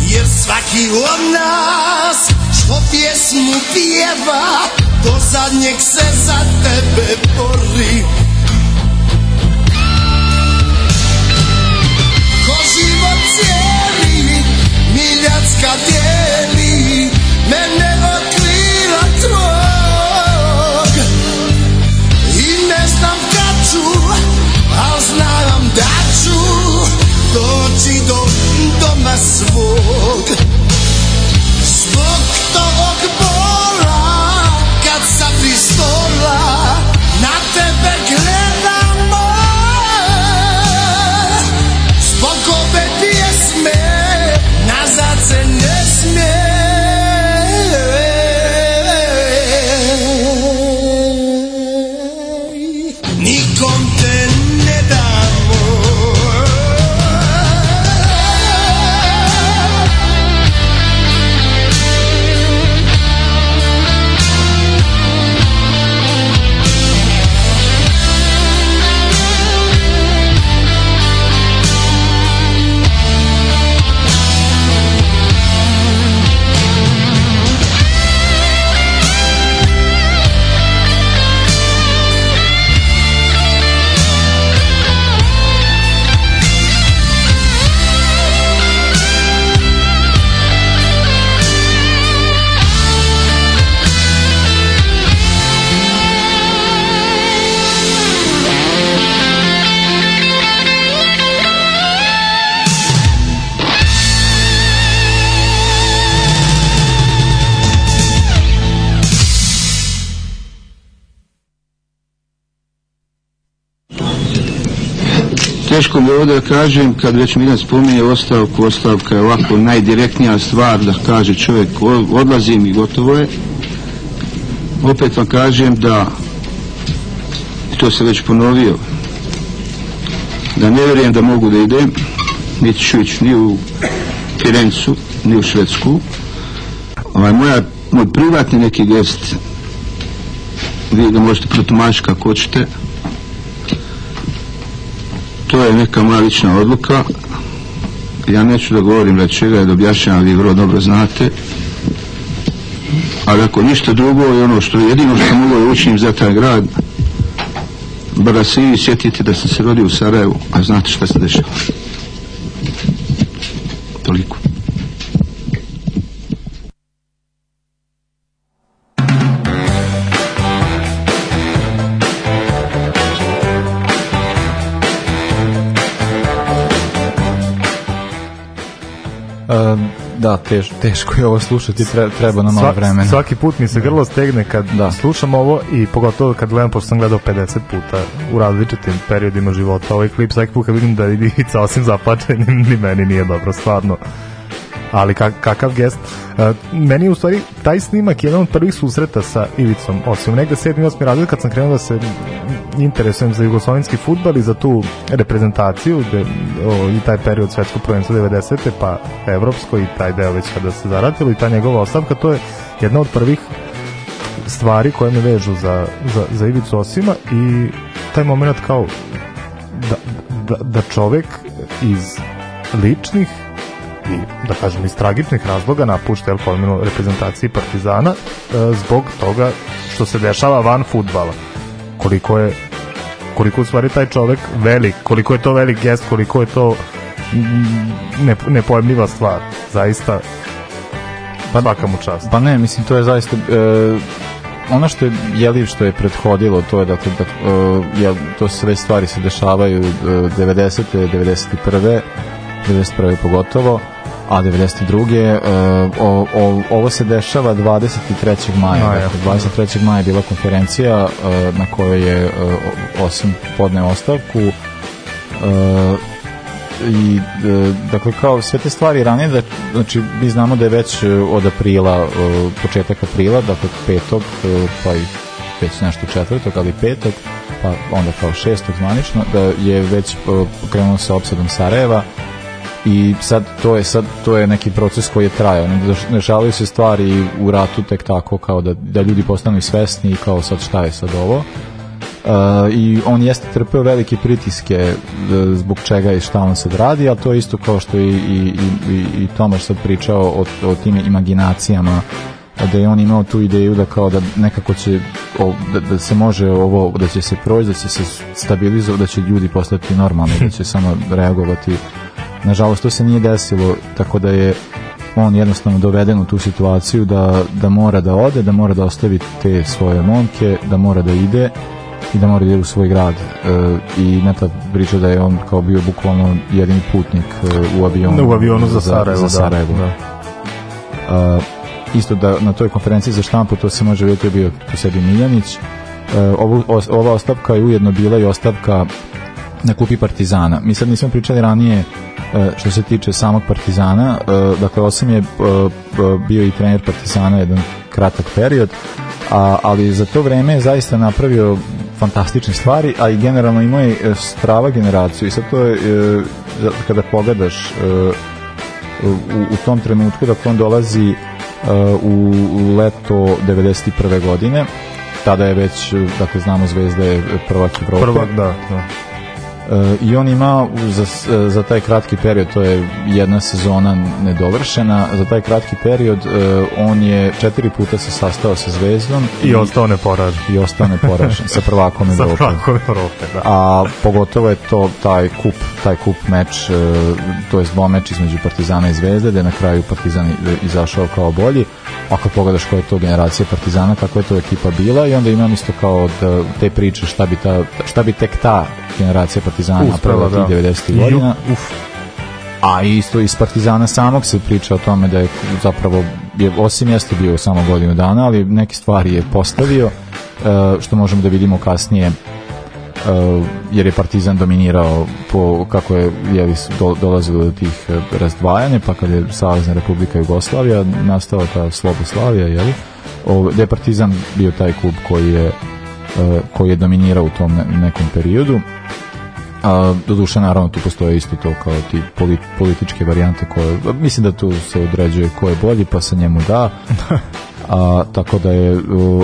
Jer svaki od nas što pjesmu pjeva Do zadnjeg se za tebe bori. Ko život cijeli, miljacka dijeli Mene Teško mi je ovdje da kažem, kad već Miljan spominje ostavku, ostavka je ovako najdirektnija stvar da kaže čovjek "O- odlazim i gotovo je. Opet vam kažem da, to se već ponovio, da ne vjerujem da mogu da idem, niti ću ići ni u Firencu, ni u Švedsku. Ovaj, moja, moj privatni neki gest, vi ga možete protumačiti kako hoćete, je neka moja lična odluka. Ja neću da govorim radi čega je da objašnjavam, vi vrlo dobro znate. Ali ako ništa drugo je ono što jedino što mogu da učinim za taj grad, bar da se vi sjetite da sam se rodio u Sarajevu, a znate šta se dešava. Da, teš, teško je ovo slušati, tre, treba nam malo vremena. Svaki put mi se grlo stegne kad Da. slušam ovo i pogotovo kad gledam, pošto sam gledao 50 puta u različitim periodima života ovaj klip, svaki put kad vidim da je Ivica osim zapačen, <laughs> ni meni nije dobro, stvarno. Ali kak, kakav gest. E, meni je u stvari taj snimak jedan od prvih susreta sa Ivicom, osim negde 7. 8. razred kad sam krenuo da se interesujem za jugoslovenski futbal i za tu reprezentaciju de, o, i taj period svetskog prvenstva 90. pa evropsko i taj deo već kada se zaratilo i ta njegova ostavka, to je jedna od prvih stvari koje me vežu za, za, za Ivicu Osima i taj moment kao da, da, da čovek iz ličnih i da kažem iz tragičnih razloga napušta El Forminu reprezentaciji Partizana e, zbog toga što se dešava van futbala koliko je koliko u stvari taj čovek velik, koliko je to velik gest, koliko je to mm, ne, nepojemljiva stvar zaista pa, svaka mu čast Pa ne, mislim, to je zaista... E, ono što je jeli što je prethodilo to je dakle da, e, to sve stvari se dešavaju e, 90. 91. 91. pogotovo a 92. E, o, o, ovo se dešava 23. maja Maja. dakle, 23. maja je bila konferencija e, na kojoj je e, osim podneo ostavku i dakle kao sve te stvari ranije da, znači mi znamo da je već od aprila početak aprila dakle petog pa i već nešto četvrtog ali petog pa onda kao šestog zvanično da je već krenuo sa opsadom Sarajeva i sad to je sad to je neki proces koji je trajao. Ne deš- dešavaju se stvari u ratu tek tako kao da, da ljudi postanu svesni i kao sad šta je sad ovo. Uh, i on jeste trpeo velike pritiske e, zbog čega i šta on sad radi, ali to je isto kao što i, i, i- i Tomaš sad pričao o, o tim imaginacijama da je on imao tu ideju da kao da nekako će o, da, da se može ovo da će se proći, da će se stabilizovati, da će ljudi postati normalni, da će samo reagovati nažalost to se nije desilo tako da je on jednostavno doveden u tu situaciju da, da mora da ode, da mora da ostavi te svoje momke, da mora da ide i da mora da ide u svoj grad e, i neta priča da je on kao bio bukvalno jedini putnik e, u avionu u avionu za Sarajevo, za da. Sarajevo. Da. A, isto da na toj konferenciji za štampu to se može vidjeti je bio tu sebi Miljanić E, os- ova ostavka je ujedno bila i ostavka na klupi Partizana. Mi sad nismo pričali ranije e, što se tiče samog Partizana, e, dakle osim je e, bio i trener Partizana jedan kratak period, a, ali za to vreme je zaista napravio fantastične stvari, a i generalno imao je strava generaciju i sad to je kada pogledaš u, u tom trenutku dakle on dolazi u leto 91. godine tada je već, dakle znamo Zvezda je prvak Evrope Prvak, da, da. E, i on ima za, za taj kratki period, to je jedna sezona nedovršena, za taj kratki period e, on je četiri puta se sastao sa Zvezdom I ostao neporažen. i ostao neporažen sa prvakom <laughs> Sa Evrope. prvakom Evrope, da. A pogotovo je to taj kup, taj kup meč, e, to je dvomeč između Partizana i Zvezde, je na kraju Partizan i- izašao kao bolji. A kad pogledaš koja je to generacija Partizana, kakva je to ekipa bila i onda imam isto kao da, te priče šta bi, ta, šta bi tek ta generacija Partizana Uspela, napravila tih da. 90. godina. Uf. A isto iz Partizana samog se priča o tome da je zapravo, je, osim jeste bio samo godinu dana, ali neke stvari je postavio, e, što možemo da vidimo kasnije, e, jer je Partizan dominirao po, kako je jeli, do, dolazilo do tih e, razdvajanja, pa kad je Savezna Republika Jugoslavija nastala ta Sloboslavija, jeli, gde je Partizan bio taj klub koji je, koji je dominirao u tom ne- nekom periodu a, doduše naravno tu postoje isto to kao ti poli, političke varijante koje, mislim da tu se određuje ko je bolji pa se njemu da. <laughs> A, tako da je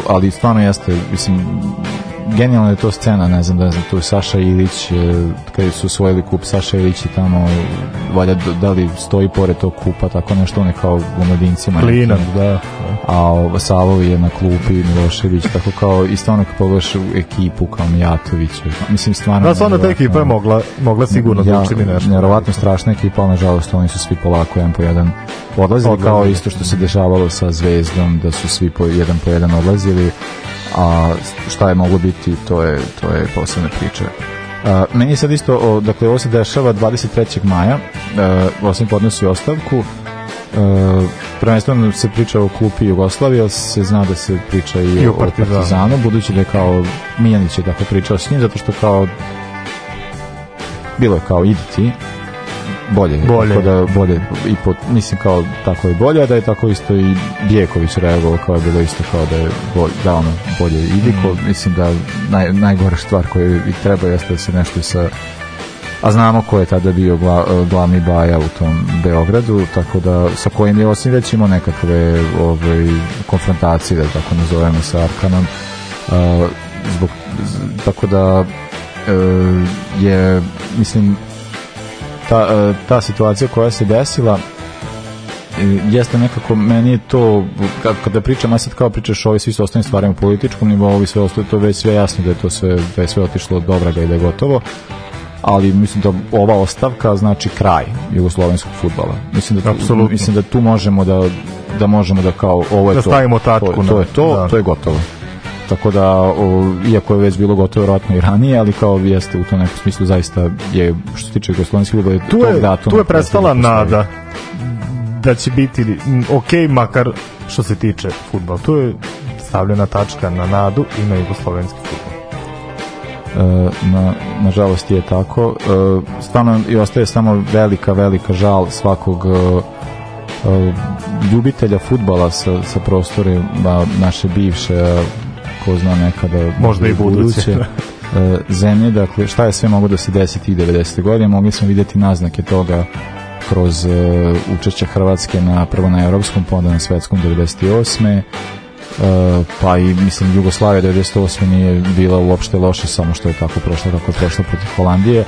ali stvarno jeste mislim genijalna je to scena, ne znam da znam, tu Saša Ilić, e, kad su osvojili kup Saša Ilić i tamo valja d- da li stoji pored tog kupa, tako nešto on je kao u mladincima. Nekim. da. A Savovi je na klupi, Milošević, tako kao, isto ono kad pogledaš ekipu kao Mijatović, mislim stvarno... Da, stvarno ta ekipa je mogla, mogla sigurno da učini nešto. Nevjerovatno strašna ekipa, ali nažalost oni su svi polako jedan po jedan odlazili, Odlazili. kao isto što se dešavalo sa Zvezdom, da su svi po jedan po jedan odlazili, a šta je moglo biti, to je, to je posebna priča. A, meni je sad isto, o, dakle, ovo se dešava 23. maja, uh, osim podnosi ostavku, Uh, prvenstveno se priča o klupi Jugoslavije, ali se zna da se priča i, I o o, Partizanu. Partizanu, budući da je kao Mijanić je tako pričao s njim, zato što kao bilo je kao idi ti bolje, je, Bolje. tako da bolje i po, mislim kao tako je bolje, a da je tako isto i Bijeković reagovao kao je bilo isto kao da je bolje, da ono bolje idi, Mm. mislim da naj, najgora stvar koju i treba jeste da se nešto sa a znamo ko je tada bio gla, glavni baja u tom Beogradu, tako da sa kojim je osim već imao nekakve ovaj, konfrontacije, da tako nazovemo, sa Arkanom. Uh, zbog, z- tako da uh, je, mislim, ta, uh, ta situacija koja se desila e, jeste nekako, meni je to kad- kada pričam, a sad kao pričaš o ovoj svi su ostalim stvarima u političkom nivou i sve ostalo, to već sve jasno da je to sve, da je sve otišlo od dobraga i da je gotovo ali mislim da ova ostavka znači kraj jugoslovenskog fudbala. Mislim da tu, mislim da tu možemo da da možemo da kao ovo je Da to. stavimo tačku To, to je to, da. to je gotovo. Tako da, o, iako je već bilo gotovo vjerojatno i ranije, ali kao jeste u tom nekom smislu zaista je, što se tiče jugoslovenskog fudbala, tu je, datuma tu je prestala da nada da će biti ok, makar što se tiče futbala. Tu je stavljena tačka na nadu i na jugoslovenski futbol. E, na, nažalost je tako e, stvarno i ostaje samo velika velika žal svakog e, e, ljubitelja futbala sa, sa prostorima naše bivše ko zna nekada Možda i buduće. <laughs> e, zemlje, dakle šta je sve moglo da se desiti i 90. godine, mogli smo vidjeti naznake toga kroz e, učešće Hrvatske na prvo na evropskom, pa onda na svetskom 98. E, pa i mislim Jugoslavija 98. nije bila uopšte loša samo što je tako prošla kako je prošla protiv Holandije e,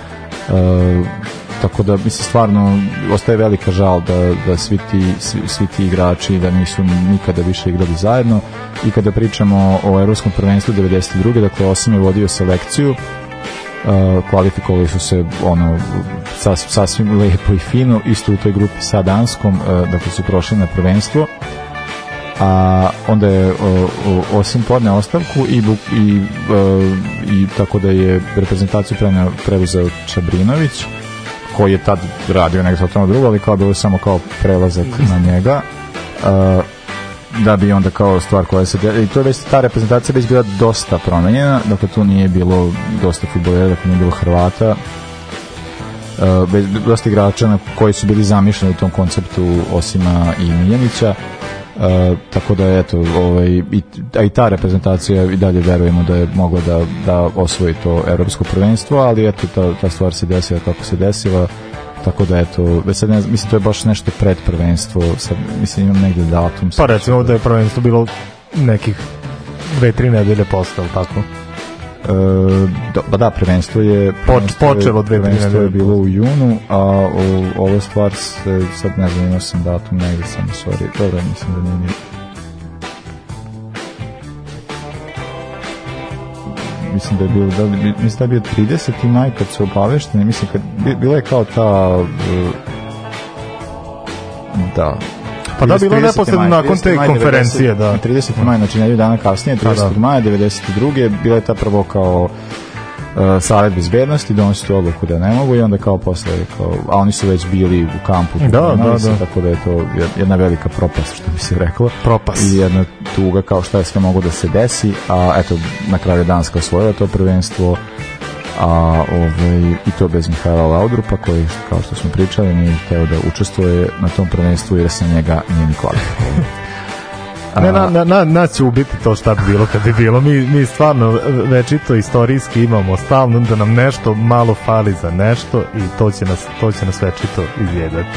tako da mislim stvarno ostaje velika žal da, da svi, ti, svi, svi ti igrači da nisu nikada više igrali zajedno i kada pričamo o Evropskom prvenstvu 92. dakle Osim je vodio selekciju uh, kvalifikovali su se ono sas, sasvim lepo i fino isto u toj grupi sa Danskom uh, dakle su prošli na prvenstvo a onda je o, osim podne ostavku i, bu- i, e, i tako da je reprezentaciju preuzeo Čabrinović koji je tad radio nekako totalno drugo, ali kao bilo samo kao prelazak na njega e, da bi onda kao stvar koja se i to je već ta reprezentacija već bila dosta promenjena, dakle tu nije bilo dosta futbolera, dakle nije bilo Hrvata uh, dosta igrača na koji su bili zamišljeni u tom konceptu Osima i Miljanića Tako da eto ovaj, i, a i ta reprezentacija i dalje verujemo da je mogla da, da osvoji to evropsko prvenstvo ali eto ta, ta stvar se desila kako se desila tako da eto sad ne mislim to je baš nešto pred prvenstvo sad, mislim imam negde datum Pa recimo da je prvenstvo bilo nekih dve, tri nedelje posle, tako? Pa da, prvenstvo je prvenstvo počelo dve, prvenstvo je bilo u junu, a o, ova stvar se, sad ne znam, imao sam datum negde sam, sorry, dobro, mislim da nije ni mislim da je bilo, da, mislim da je bio 30. maj kad su obavešteni, mislim kad, bi- bila je kao ta e, da, Pa da, 30. bilo neposredno nakon 30. te konferencije, 90. da. 30. maj, znači nedelju dana kasnije, 30. Pa da. maja 92. bila je ta prvo kao uh, savjet bezbednosti, donosi tu odluku da ne mogu i onda kao posle, kao, a oni su već bili u kampu, Da, da, se, da. tako da je to jed- jedna velika propast, što bi se reklo. Propas. I jedna tuga kao šta je sve mogu da se desi, a eto, na kraju je Danska osvojila to prvenstvo, a ovaj, i to bez Mihajla Laudrupa koji, kao što smo pričali, nije hteo da učestvuje na tom prvenstvu jer se njega nije ni kvalifikovao. <laughs> Ne, na, na, na, nas će ubiti to šta bi bilo kad bi bilo. Mi, mi stvarno večito istorijski imamo stalno da nam nešto malo fali za nešto i to će nas, to će nas večito izjedati.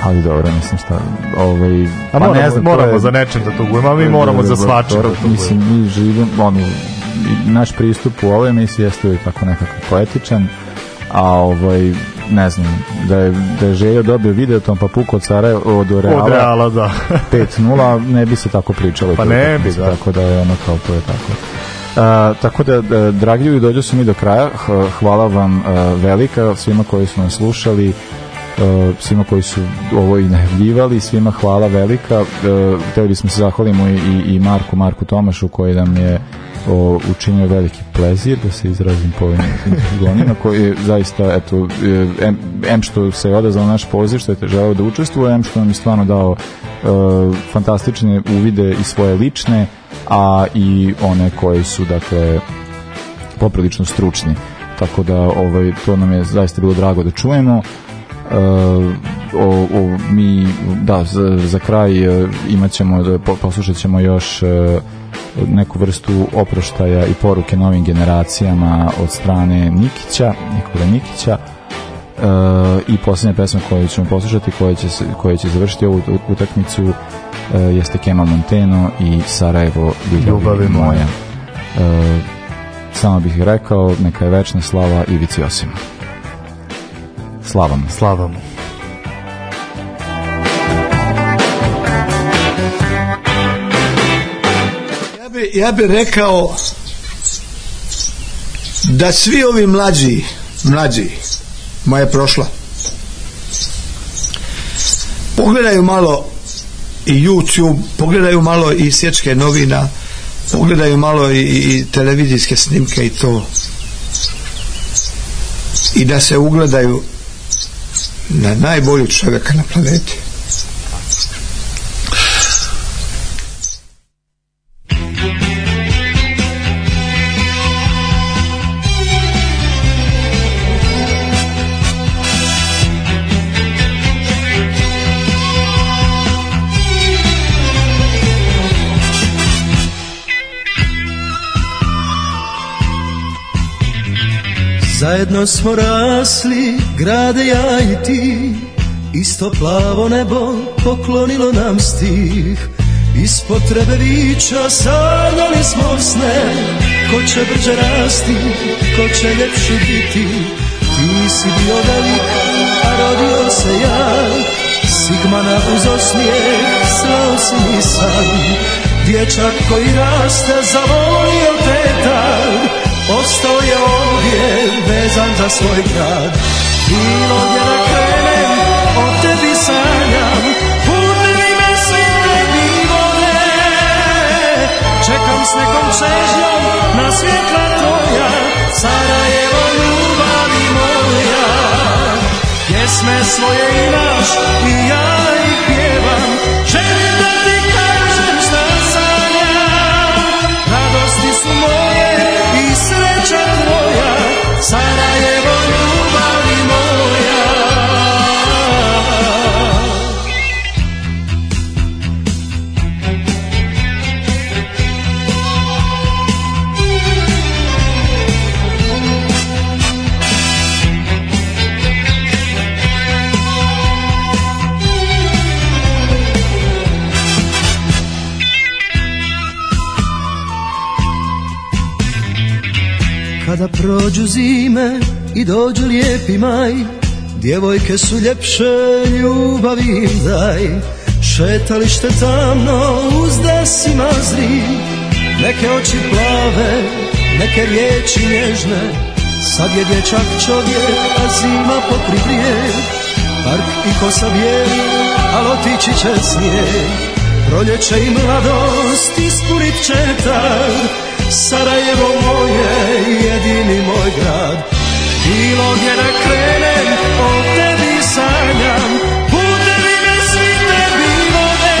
ali dobro, mislim šta, ovaj, A pa moramo, ne znam, moramo je- za nečim da tugujemo, a mi moramo za svačim da tugujemo. Mislim, mi živimo, ono, naš pristup u ovoj emisiji jeste uvijek tako nekako poetičan, a ovaj, ne znam, da je, da je Željo dobio video tom pa puko od Saraja, od Reala, Od Reala, da. <laughs> 5-0, ne bi se tako pričalo. Pa ne bi, da. Tako da je ono kao to je tako. A, tako da, da, dragi ljudi, dođu su mi do kraja. Hvala vam a, velika svima koji su nas slušali, a, svima koji su ovo i najavljivali, svima hvala velika. Hteli bismo se zahvalimo i, i, i Marku, Marku Tomašu koji nam je o, učinio veliki plezir da se izrazim po ovim gonima koji je zaista eto e, em, em što se je odazvao naš poziv što je želeo da učestvuje em što nam je stvarno dao e, fantastične uvide i svoje lične a i one koji su dakle poprilično stručni tako da ovaj to nam je zaista bilo drago da čujemo. Uh, o, o, mi da za, za kraj uh, imaćemo da po, poslušat ćemo još uh, neku vrstu oproštaja i poruke novim generacijama od strane Nikića, Nikola Nikića uh, i posljednja pesma koju ćemo poslušati koja će, koja će završiti ovu utakmicu uh, jeste Kemal Monteno i Sarajevo ljubavi, Ljubavi moja. uh, samo bih rekao neka je večna slava Ivici Osimu Slavam. Slavam. Bi, ja bi rekao da svi ovi mlađi, mlađi, moja je prošla, pogledaju malo i YouTube, pogledaju malo i sječke novina, pogledaju malo i, i televizijske snimke i to. I da se ugledaju na najbolji čovjeka na planeti. Zajedno smo rasli, grade ja i ti. Isto plavo nebo poklonilo nam stih. Iz potrebe vića sanjali smo sne. Ko će brže rasti, ko će ljepši biti? Ti si bio velik, a rodio se ja. Sigmana uz osmijeh, slao si mi san Dječak koji raste, zavolio te tad Ostao je ovdje vezan za svoj grad. Bilo gdje da krenem, o tebi sanjam. Putevi me tebi vode. Čekam s nekom čežnjom na svjetla tvoja. Sarajevo ljubavi moja. Pjesme svoje imaš i ja ih pjevam. Želim prođu zime i dođu lijepi maj. Djevojke su ljepše, ljubavi im daj. Šetalište tamno, uz desi mazri Neke oči plave, neke riječi nježne. Sad je dječak čovjek, a zima pokri brijeg Park i kosa bijeli, al otići će snijeg Proljeće i mladost ispunit će tad Sarajevo moje, jedini moj grad. Bilo gdje da krenem, o tebi sanjam. Putevi me svi tebi vode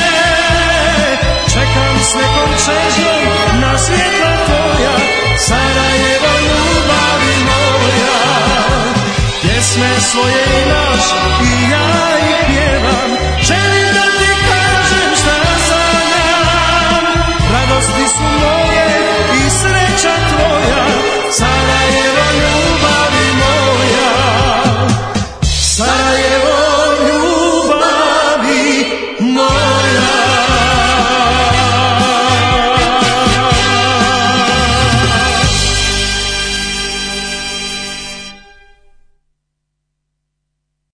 Čekam s nekom čežnjom na svijetla tvoja. Sarajevo ljubavi moja. Pjesme svoje imaš i ja ih pjevam. Želim da ti kažem šta sanjam. Radosti su moje outside